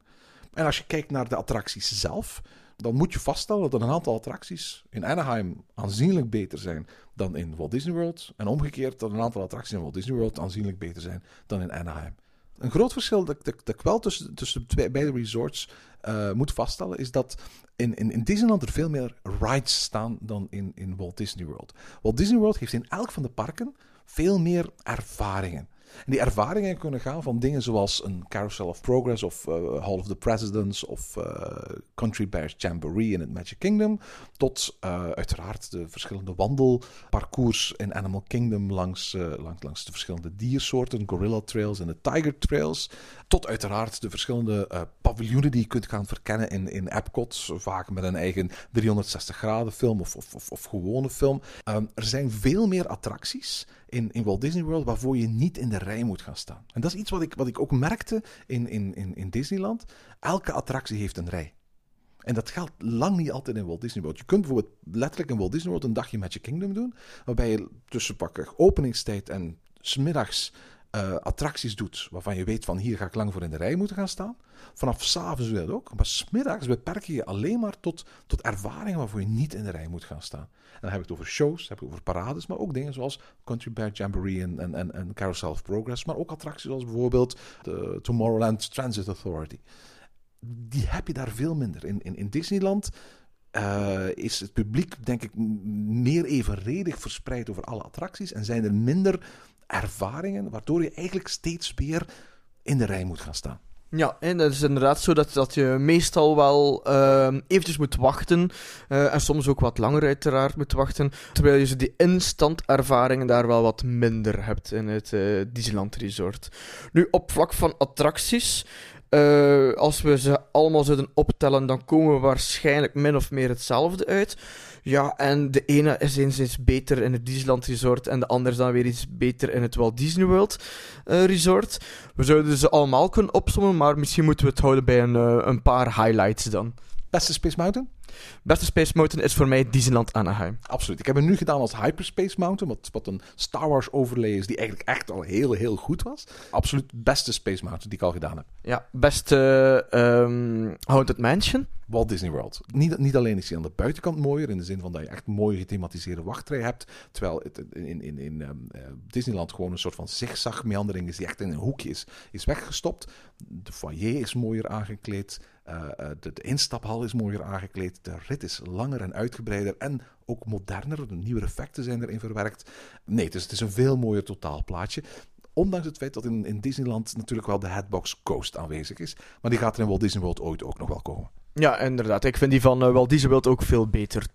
En als je kijkt naar de attracties zelf, dan moet je vaststellen dat een aantal attracties in Anaheim aanzienlijk beter zijn dan in Walt Disney World. En omgekeerd dat een aantal attracties in Walt Disney World aanzienlijk beter zijn dan in Anaheim. Een groot verschil dat, ik wel tussen, tussen twee, beide resorts eh, moet vaststellen, is dat in, in, in Disneyland er veel meer rides staan dan in, in Walt Disney World. Walt Disney World heeft in elk van de parken veel meer ervaringen. En die ervaringen kunnen gaan van dingen zoals een Carousel of Progress of eh, Hall of the Presidents of eh, Country Bears Jamboree in het Magic Kingdom, tot eh, uiteraard de verschillende wandelparcours in Animal Kingdom langs, langs, langs de verschillende diersoorten, Gorilla Trails en de Tiger Trails, tot uiteraard de verschillende paviljoenen die je kunt gaan verkennen in, in Epcot, vaak met een eigen 360 graden film of, of, of, of gewone film. Ehm, er zijn veel meer attracties in, in Walt Disney World waarvoor je niet in de rij moet gaan staan. En dat is iets wat ik, wat ik ook merkte in, in, in, in Disneyland. Elke attractie heeft een rij. En dat geldt lang niet altijd in Walt Disney World. Je kunt bijvoorbeeld letterlijk in Walt Disney World een dagje Magic Kingdom doen, waarbij je tussen pakken openingstijd en smiddags eh attracties doet, waarvan je weet van hier ga ik lang voor in de rij moeten gaan staan. Vanaf s'avonds doe je dat ook, maar smiddags beperk je je alleen maar tot, tot ervaringen waarvoor je niet in de rij moet gaan staan. En dan heb ik het over shows, heb ik het over parades, maar ook dingen zoals Country Bear Jamboree en, en, en, Carousel Progress, maar ook attracties zoals bijvoorbeeld de Tomorrowland Transit Authority die heb je daar veel minder. In, in, in Disneyland eh, is het publiek, denk ik, meer evenredig verspreid over alle attracties. En zijn er minder ervaringen, waardoor je eigenlijk steeds weer in de rij moet gaan staan. Ja, en dat is inderdaad zo dat, dat je meestal wel ehm eventjes moet wachten. eh, en soms ook wat langer uiteraard moet wachten. Terwijl je die instant ervaringen daar wel wat minder hebt in het eh, Disneyland Resort. Nu, op vlak van attracties. eh, als we ze allemaal zouden optellen, dan komen we waarschijnlijk min of meer hetzelfde uit. Ja, en de ene is eens iets beter in het Disneyland Resort en de andere is dan weer iets beter in het Walt Disney World eh, Resort. We zouden ze allemaal kunnen opzommen, maar misschien moeten we het houden bij een, eh, een paar highlights dan. Beste Space Mountain? Beste Space Mountain is voor mij Disneyland Anaheim. Absoluut. Ik heb hem nu gedaan als Hyperspace Mountain, wat, wat een Star Wars overlay is die eigenlijk echt al heel, heel goed was. Absoluut beste Space Mountain die ik al gedaan heb. Ja, beste ehm, Haunted Mansion. Walt Disney World. Niet, niet alleen is hij aan de buitenkant mooier, in de zin van dat je echt mooi gethematiseerde wachtrij hebt, terwijl het in, in, in ehm, eh, Disneyland gewoon een soort van zigzag-meandering is die echt in een hoekje is, is weggestopt. De foyer is mooier aangekleed, eh, eh, de, de instaphal is mooier aangekleed, de rit is langer en uitgebreider en ook moderner. De nieuwe effecten zijn erin verwerkt. Nee, het is, het is een veel mooier totaalplaatje. Ondanks het feit dat in, in Disneyland natuurlijk wel de Hatbox Coast aanwezig is. Maar die gaat er in Walt Disney World ooit ook nog wel komen. Ja, inderdaad. Ik vind die van eh, Walt Disney World ook veel beter.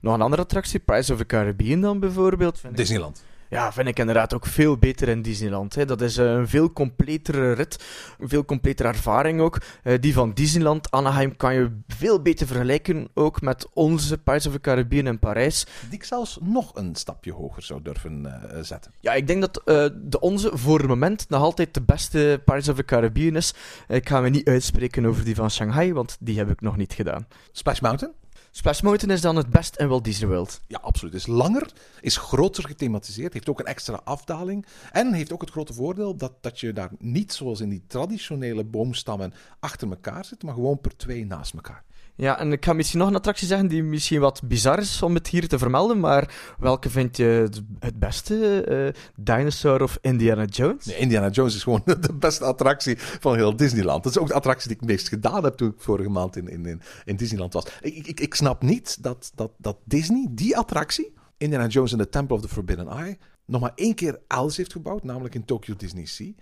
Nog een andere attractie, Pirates of the Caribbean dan bijvoorbeeld. Vind ik- Disneyland. Ja, vind ik inderdaad ook veel beter in Disneyland. Hè. Dat is eh, een veel completere rit, een veel completere ervaring ook. Eh, die van Disneyland, Anaheim, kan je veel beter vergelijken ook met onze Pirates of the Caribbean in Parijs. Die ik zelfs nog een stapje hoger zou durven eh, zetten. Ja, ik denk dat de onze voor het moment nog altijd de beste Pirates of the Caribbean is. Ik ga me niet uitspreken over die van Shanghai, want die heb ik nog niet gedaan. Splash Mountain? Splash Mountain is dan het best in Walt Disney World. Ja, absoluut. Is langer, is groter gethematiseerd, heeft ook een extra afdaling. En heeft ook het grote voordeel dat, dat je daar niet zoals in die traditionele boomstammen achter elkaar zit, maar gewoon per twee naast elkaar. Ja, en ik ga misschien nog een attractie zeggen die misschien wat bizar is om het hier te vermelden, maar welke vind je het- beste? Eh, Dinosaur of Indiana Jones? Indiana Jones is gewoon [LAUGHS] de beste attractie van heel Disneyland. Dat is ook de attractie die ik het meest gedaan heb toen ik vorige maand in, in, in, in Disneyland was. Ik, ik, ik snap niet dat, dat, dat Disney die attractie, Indiana Jones en the Temple of the Forbidden Eye, nog maar één keer elders heeft gebouwd, namelijk in Tokyo Disney Sea.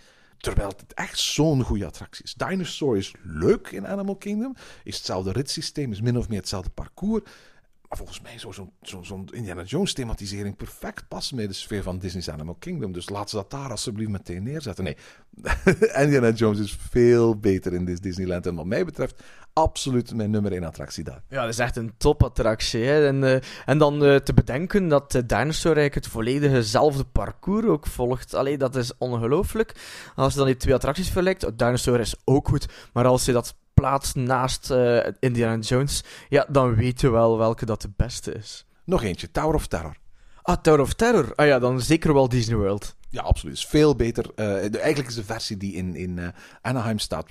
Terwijl het echt zo'n goede attractie is. Dinosaur is leuk in Animal Kingdom. Is hetzelfde ritssysteem, is min of meer hetzelfde parcours. Maar volgens mij zou zo'n zo, Indiana Jones thematisering perfect passen bij de sfeer van Disney's Animal Kingdom. Dus laat ze dat daar alsjeblieft meteen neerzetten. Nee, [LAUGHS] Indiana Jones is veel beter in Dis- Disneyland. En wat mij betreft absoluut mijn nummer 1 attractie daar. Ja, dat is echt een topattractie. Hè? En, eh, en dan eh, te bedenken dat uh, Dinosaur eigenlijk het volledige parcours ook volgt. Allee, dat is ongelooflijk. Als je dan die twee attracties vergelijkt, oh, Dinosaur is ook goed, maar als je dat plaatst naast uh, Indiana Jones, ja, dan weet je wel welke dat de beste is. Nog eentje, Tower of Terror. Ah, Tower of Terror. Ah ja, dan zeker wel Disney World. Ja, absoluut. Is veel beter. Uh, de, eigenlijk is de versie die in, in uh, Anaheim staat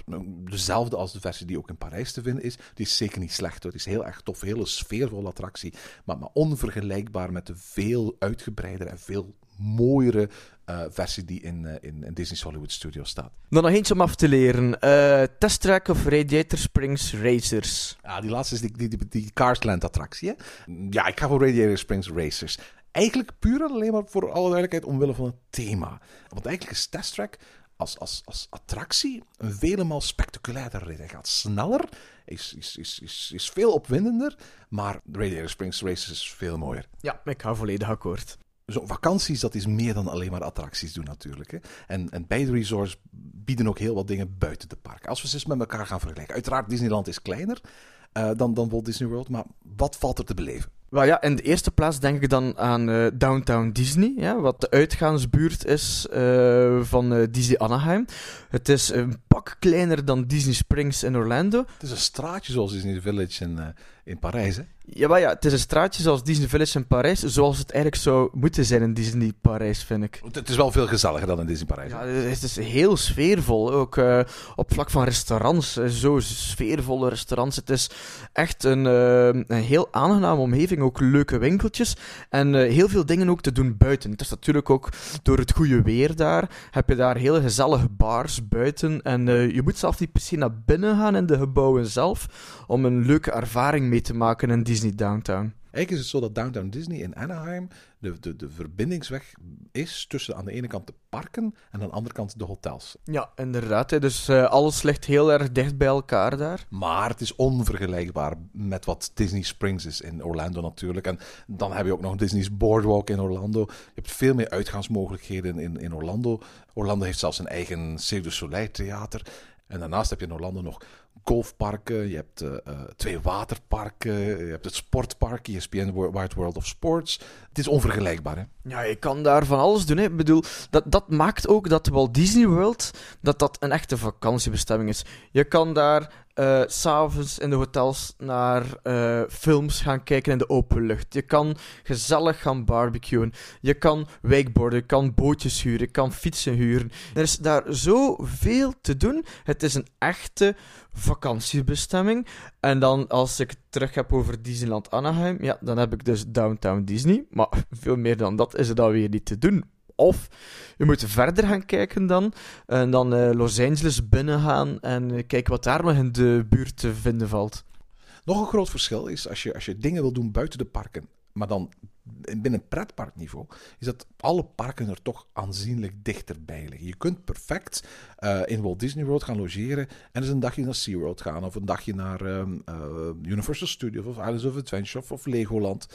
dezelfde als de versie die ook in Parijs te vinden is. Die is zeker niet slecht hoor. Die is heel erg tof. Hele sfeervolle attractie. Maar, maar onvergelijkbaar met de veel uitgebreidere en veel mooiere uh, versie die in, uh, in, in, Disney's Hollywood Studios staat. Dan nog eentje om af te leren. Uh, Test Track of Radiator Springs Racers. Ja, die laatste is die, die, die, die Carsland attractie. Hè? Ja, ik ga voor Radiator Springs Racers. Eigenlijk puur en alleen maar voor alle duidelijkheid omwille van het thema. Want eigenlijk is Test Track als, als, als attractie een vele spectaculairder rit. Hij gaat sneller, is, is, is, is, is veel opwindender, maar Radiator Springs Racers is veel mooier. Ja, ik ga volledig akkoord zo'n vakanties, dat is meer dan alleen maar attracties doen natuurlijk. Hè. En, en beide resorts bieden ook heel wat dingen buiten de park. Als we ze eens met elkaar gaan vergelijken. Uiteraard, Disneyland is kleiner uh, dan, dan Walt Disney World, maar wat valt er te beleven? Wel ja, in de eerste plaats denk ik dan aan uh, Downtown Disney, ja, wat de uitgaansbuurt is uh, van uh, Disney Anaheim. Het is een pak kleiner dan Disney Springs in Orlando. Het is een straatje zoals Disney Village in, in Parijs, hè? Ja, maar ja, het is een straatje zoals Disney Village in Parijs, zoals het eigenlijk zou moeten zijn in Disney Parijs, vind ik. Het is wel veel gezelliger dan in Disney Parijs. Ja, het is heel sfeervol, ook uh, op vlak van restaurants, zo sfeervolle restaurants. Het is echt een, uh, een heel aangename omgeving, ook leuke winkeltjes en heel veel dingen ook te doen buiten. Het is natuurlijk ook door het goede weer daar, heb je daar hele gezellige bars buiten en je moet zelf niet per se naar binnen gaan in de gebouwen zelf om een leuke ervaring mee te maken in Disney Downtown. Eigenlijk is het zo dat Downtown Disney in Anaheim de, de, de verbindingsweg is tussen aan de ene kant de parken en aan de andere kant de hotels. Ja, inderdaad. Dus uh, alles ligt heel erg dicht bij elkaar daar. Maar het is onvergelijkbaar met wat Disney Springs is in Orlando natuurlijk. En dan heb je ook nog Disney's Boardwalk in Orlando. Je hebt veel meer uitgaansmogelijkheden in, in Orlando. Orlando heeft zelfs een eigen Cirque du Soleil theater. En daarnaast heb je in Orlando nog golfparken, je hebt uh, twee waterparken, je hebt het sportpark, ESPN Wide World of Sports. Het is onvergelijkbaar, hè? Ja, je kan daar van alles doen, hè. Ik bedoel, dat, dat maakt ook dat Walt Disney World, dat dat een echte vakantiebestemming is. Je kan daar uh, s'avonds in de hotels naar uh, films gaan kijken in de open lucht. Je kan gezellig gaan barbecuen. Je kan wakeboarden, je kan bootjes huren, je kan fietsen huren. Er is daar zoveel te doen. Het is een echte vakantiebestemming. En dan, als ik het terug heb over Disneyland Anaheim, ja, dan heb ik dus Downtown Disney. Maar [LAUGHS] veel meer dan dat is er dan weer niet te doen. Of je moet verder gaan kijken dan. En dan uh, Los Angeles binnengaan en kijken wat daar nog in de buurt te vinden valt. Nog een groot verschil is als je, als je dingen wil doen buiten de parken, maar dan binnen pretparkniveau, is dat alle parken er toch aanzienlijk dichterbij liggen. Je kunt perfect uh, in Walt Disney World gaan logeren en eens een dagje naar SeaWorld gaan, of een dagje naar um, uh, Universal Studios, of Islands of Adventure, of, of Legoland.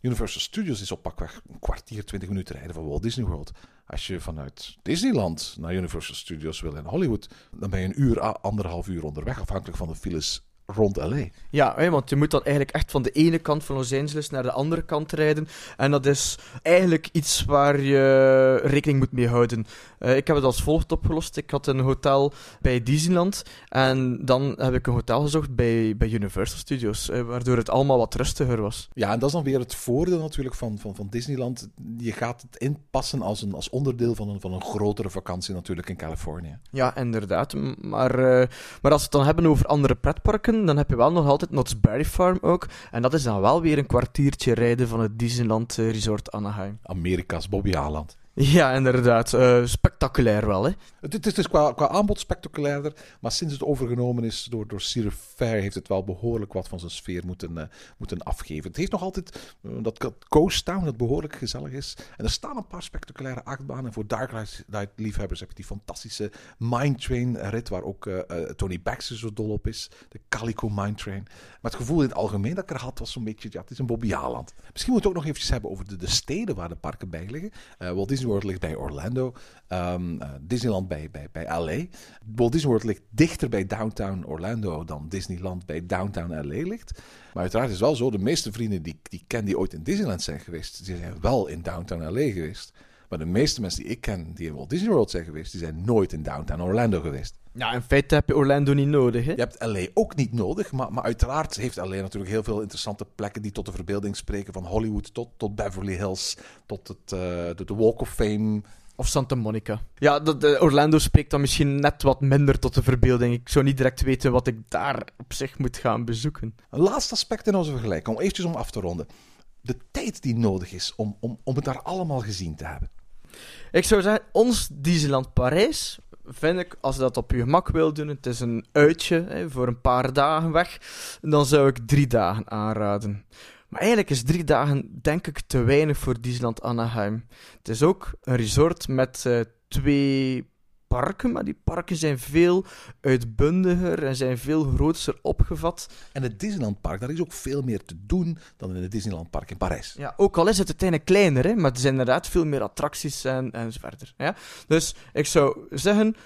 Universal Studios is op pakweg een kwartier, twintig minuten rijden van Walt Disney World. Als je vanuit Disneyland naar Universal Studios wil in Hollywood, dan ben je een uur, anderhalf uur onderweg, afhankelijk van de files rond LA. Ja, want je moet dan eigenlijk echt van de ene kant van Los Angeles naar de andere kant rijden. En dat is eigenlijk iets waar je rekening moet mee houden. Uh, ik heb het als volgt opgelost. Ik had een hotel bij Disneyland. En dan heb ik een hotel gezocht bij, bij Universal Studios. Uh, waardoor het allemaal wat rustiger was. Ja, en dat is dan weer het voordeel natuurlijk van, van, van Disneyland. Je gaat het inpassen als, een, als onderdeel van een, van een grotere vakantie natuurlijk in Californië. Ja, inderdaad. Maar, uh, maar als we het dan hebben over andere pretparken dan heb je wel nog altijd Knott's Berry Farm ook. En dat is dan wel weer een kwartiertje rijden van het Disneyland eh, Resort Anaheim. Amerika's Bobby Aland. Ja, inderdaad. Uh, spectaculair wel, hè? Het, is dus qua, qua aanbod spectaculairder, maar sinds het overgenomen is door, door Cedar Fair heeft het wel behoorlijk wat van zijn sfeer moeten, uh, moeten afgeven. Het heeft nog altijd uh, dat Coast Town dat behoorlijk gezellig is. En er staan een paar spectaculaire achtbanen. Voor Dark liefhebbers heb je die fantastische Mine Train rit, waar ook Tony Baxter zo dol op is. De Calico Mine Train. Maar het gevoel in het algemeen dat ik er had was zo'n beetje, ja, het is een Bobby Misschien moeten we het ook nog eventjes hebben over de, de steden waar de parken bij liggen. Walt Disney World ligt bij Orlando. Ehm, eh, Disneyland bij, bij, bij LA. Walt Disney World ligt dichter bij downtown Orlando dan Disneyland bij downtown LA ligt. Maar uiteraard is het wel zo, de meeste vrienden die, die ken die ooit in Disneyland zijn geweest, die zijn wel in downtown LA geweest. Maar de meeste mensen die ik ken die in Walt Disney World zijn geweest, die zijn nooit in downtown Orlando geweest. Ja, in feite heb je Orlando niet nodig, hè? Je hebt LA ook niet nodig, maar, maar uiteraard heeft LA natuurlijk heel veel interessante plekken die tot de verbeelding spreken. Van Hollywood tot, tot Beverly Hills, tot het, eh, de, de Walk of Fame. Of Santa Monica. Ja, dat, eh, Orlando spreekt dan misschien net wat minder tot de verbeelding. Ik zou niet direct weten wat ik daar op zich moet gaan bezoeken. Een laatste aspect in onze vergelijking, om eventjes om af te ronden. De tijd die nodig is om, om, om het daar allemaal gezien te hebben. Ik zou zeggen, ons Disneyland Parijs vind ik, als je dat op je gemak wil doen, het is een uitje hè, voor een paar dagen weg, dan zou ik drie dagen aanraden. Maar eigenlijk is drie dagen, denk ik, te weinig voor Disneyland Anaheim. Het is ook een resort met uh, twee parken, maar die parken zijn veel uitbundiger en zijn veel groter opgevat. En het Disneyland Park, daar is ook veel meer te doen dan in het Disneyland Park in Parijs. Ja, ook al is het uiteindelijk kleiner, hè, maar er zijn inderdaad veel meer attracties en, en zo verder. Ja? Dus ik zou zeggen,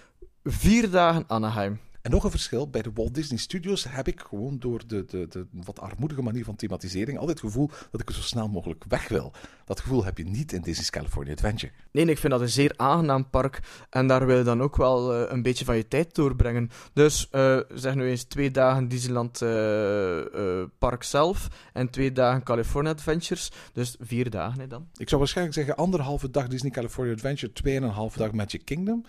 vier dagen Anaheim. En nog een verschil, bij de Walt Disney Studios heb ik gewoon door de, de, de wat armoedige manier van thematisering altijd het gevoel dat ik er zo snel mogelijk weg wil. Dat gevoel heb je niet in Disney's California Adventure. Nee, ik vind dat een zeer aangenaam park en daar wil je dan ook wel uh, een beetje van je tijd doorbrengen. Dus uh, zeg nu eens twee dagen Disneyland uh, Park zelf en twee dagen California Adventures. Dus vier dagen hè, dan. Ik zou waarschijnlijk zeggen anderhalve dag Disney California Adventure, tweeënhalve dag Magic Kingdom.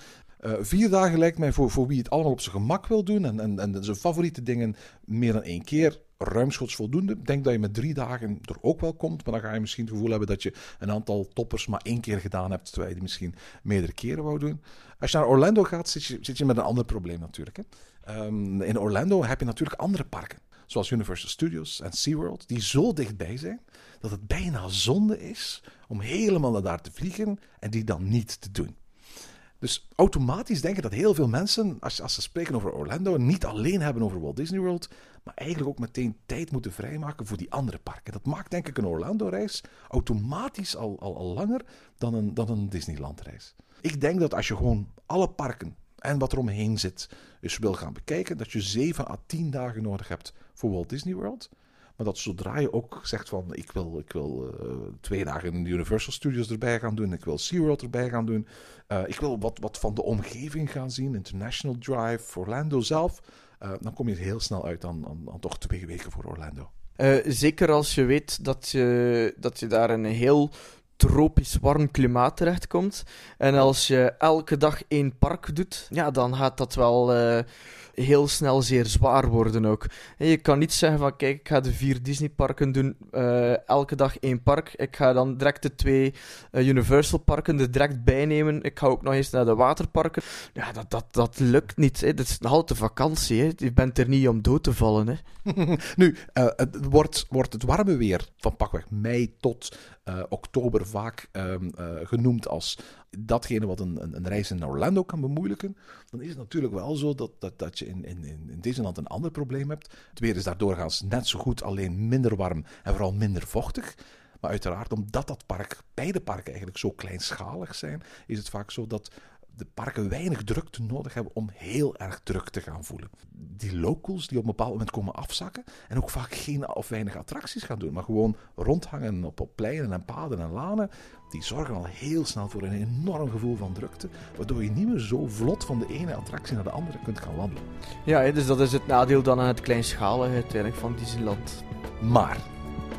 Uh, vier dagen lijkt mij voor, voor wie het allemaal op zijn gemak wil doen en, en, en zijn favoriete dingen meer dan één keer ruimschoots voldoende. Ik denk dat je met drie dagen er ook wel komt, maar dan ga je misschien het gevoel hebben dat je een aantal toppers maar één keer gedaan hebt, terwijl je die misschien meerdere keren wou doen. Als je naar Orlando gaat, zit je, zit je met een ander probleem natuurlijk. Hè. Um, in Orlando heb je natuurlijk andere parken, zoals Universal Studios en SeaWorld, die zo dichtbij zijn dat het bijna zonde is om helemaal naar daar te vliegen en die dan niet te doen. Dus automatisch denken dat heel veel mensen, als, als ze spreken over Orlando, niet alleen hebben over Walt Disney World, maar eigenlijk ook meteen tijd moeten vrijmaken voor die andere parken. Dat maakt denk ik een Orlando-reis automatisch al, al, langer dan een, dan een Disneyland-reis. Ik denk dat als je gewoon alle parken en wat er omheen zit, dus wil gaan bekijken, dat je 7 à 10 dagen nodig hebt voor Walt Disney World. Dat zodra je ook zegt van ik wil, ik wil uh, twee dagen in Universal Studios erbij gaan doen, ik wil SeaWorld erbij gaan doen, uh, ik wil wat, wat van de omgeving gaan zien, International Drive, Orlando zelf, uh, dan kom je heel snel uit aan, aan, toch twee weken voor Orlando. zeker als je weet dat je, dat je daar een heel tropisch warm klimaat terechtkomt. En als je elke dag één park doet, ja, dan gaat dat wel heel snel zeer zwaar worden ook. En je kan niet zeggen van, kijk, ik ga de vier Disney-parken doen, uh, elke dag één park. Ik ga dan direct de twee uh, Universal-parken er direct bijnemen. Ik ga ook nog eens naar de waterparken. Ja, dat, dat, dat lukt niet. Hè. Dat is nog altijd vakantie. Hè. Je bent er niet om dood te vallen. Hè. [LAUGHS] nu, het wordt, wordt het warme weer van pakweg mei tot oktober vaak uh, genoemd als datgene wat een, een, een, reis in Orlando kan bemoeilijken, dan is het natuurlijk wel zo dat, dat, dat je in, in, in Disneyland een ander probleem hebt. Het weer is daar doorgaans net zo goed, alleen minder warm en vooral minder vochtig. Maar uiteraard, omdat dat park, beide parken eigenlijk zo kleinschalig zijn, is het vaak zo dat de parken weinig drukte nodig hebben om heel erg druk te gaan voelen. Die locals die op een bepaald moment komen afzakken en ook vaak geen of weinig attracties gaan doen, maar gewoon rondhangen op, op pleinen en paden en lanen, die zorgen al heel snel voor een enorm gevoel van drukte, waardoor je niet meer zo vlot van de ene attractie naar de andere kunt gaan wandelen. Ja, dus dat is het nadeel dan aan het kleinschalige uiteindelijk van Disneyland. Maar,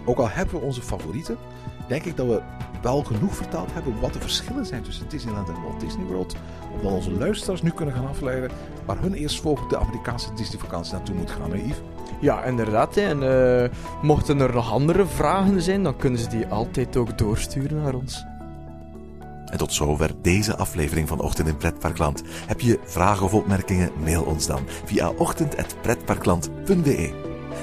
ook al hebben we onze favorieten, denk ik dat we wel genoeg vertaald hebben wat de verschillen zijn tussen Disneyland en Walt Disney World. Omdat onze luisteraars nu kunnen gaan afleiden waar hun eerstvolgende Amerikaanse Disney-vakantie naartoe moet gaan, hè Yves? Ja, inderdaad. En uh, mochten er nog andere vragen zijn, dan kunnen ze die altijd ook doorsturen naar ons. En tot zover deze aflevering van Ochtend in Pretparkland. Heb je vragen of opmerkingen? Mail ons dan via ochtend.pretparkland.be.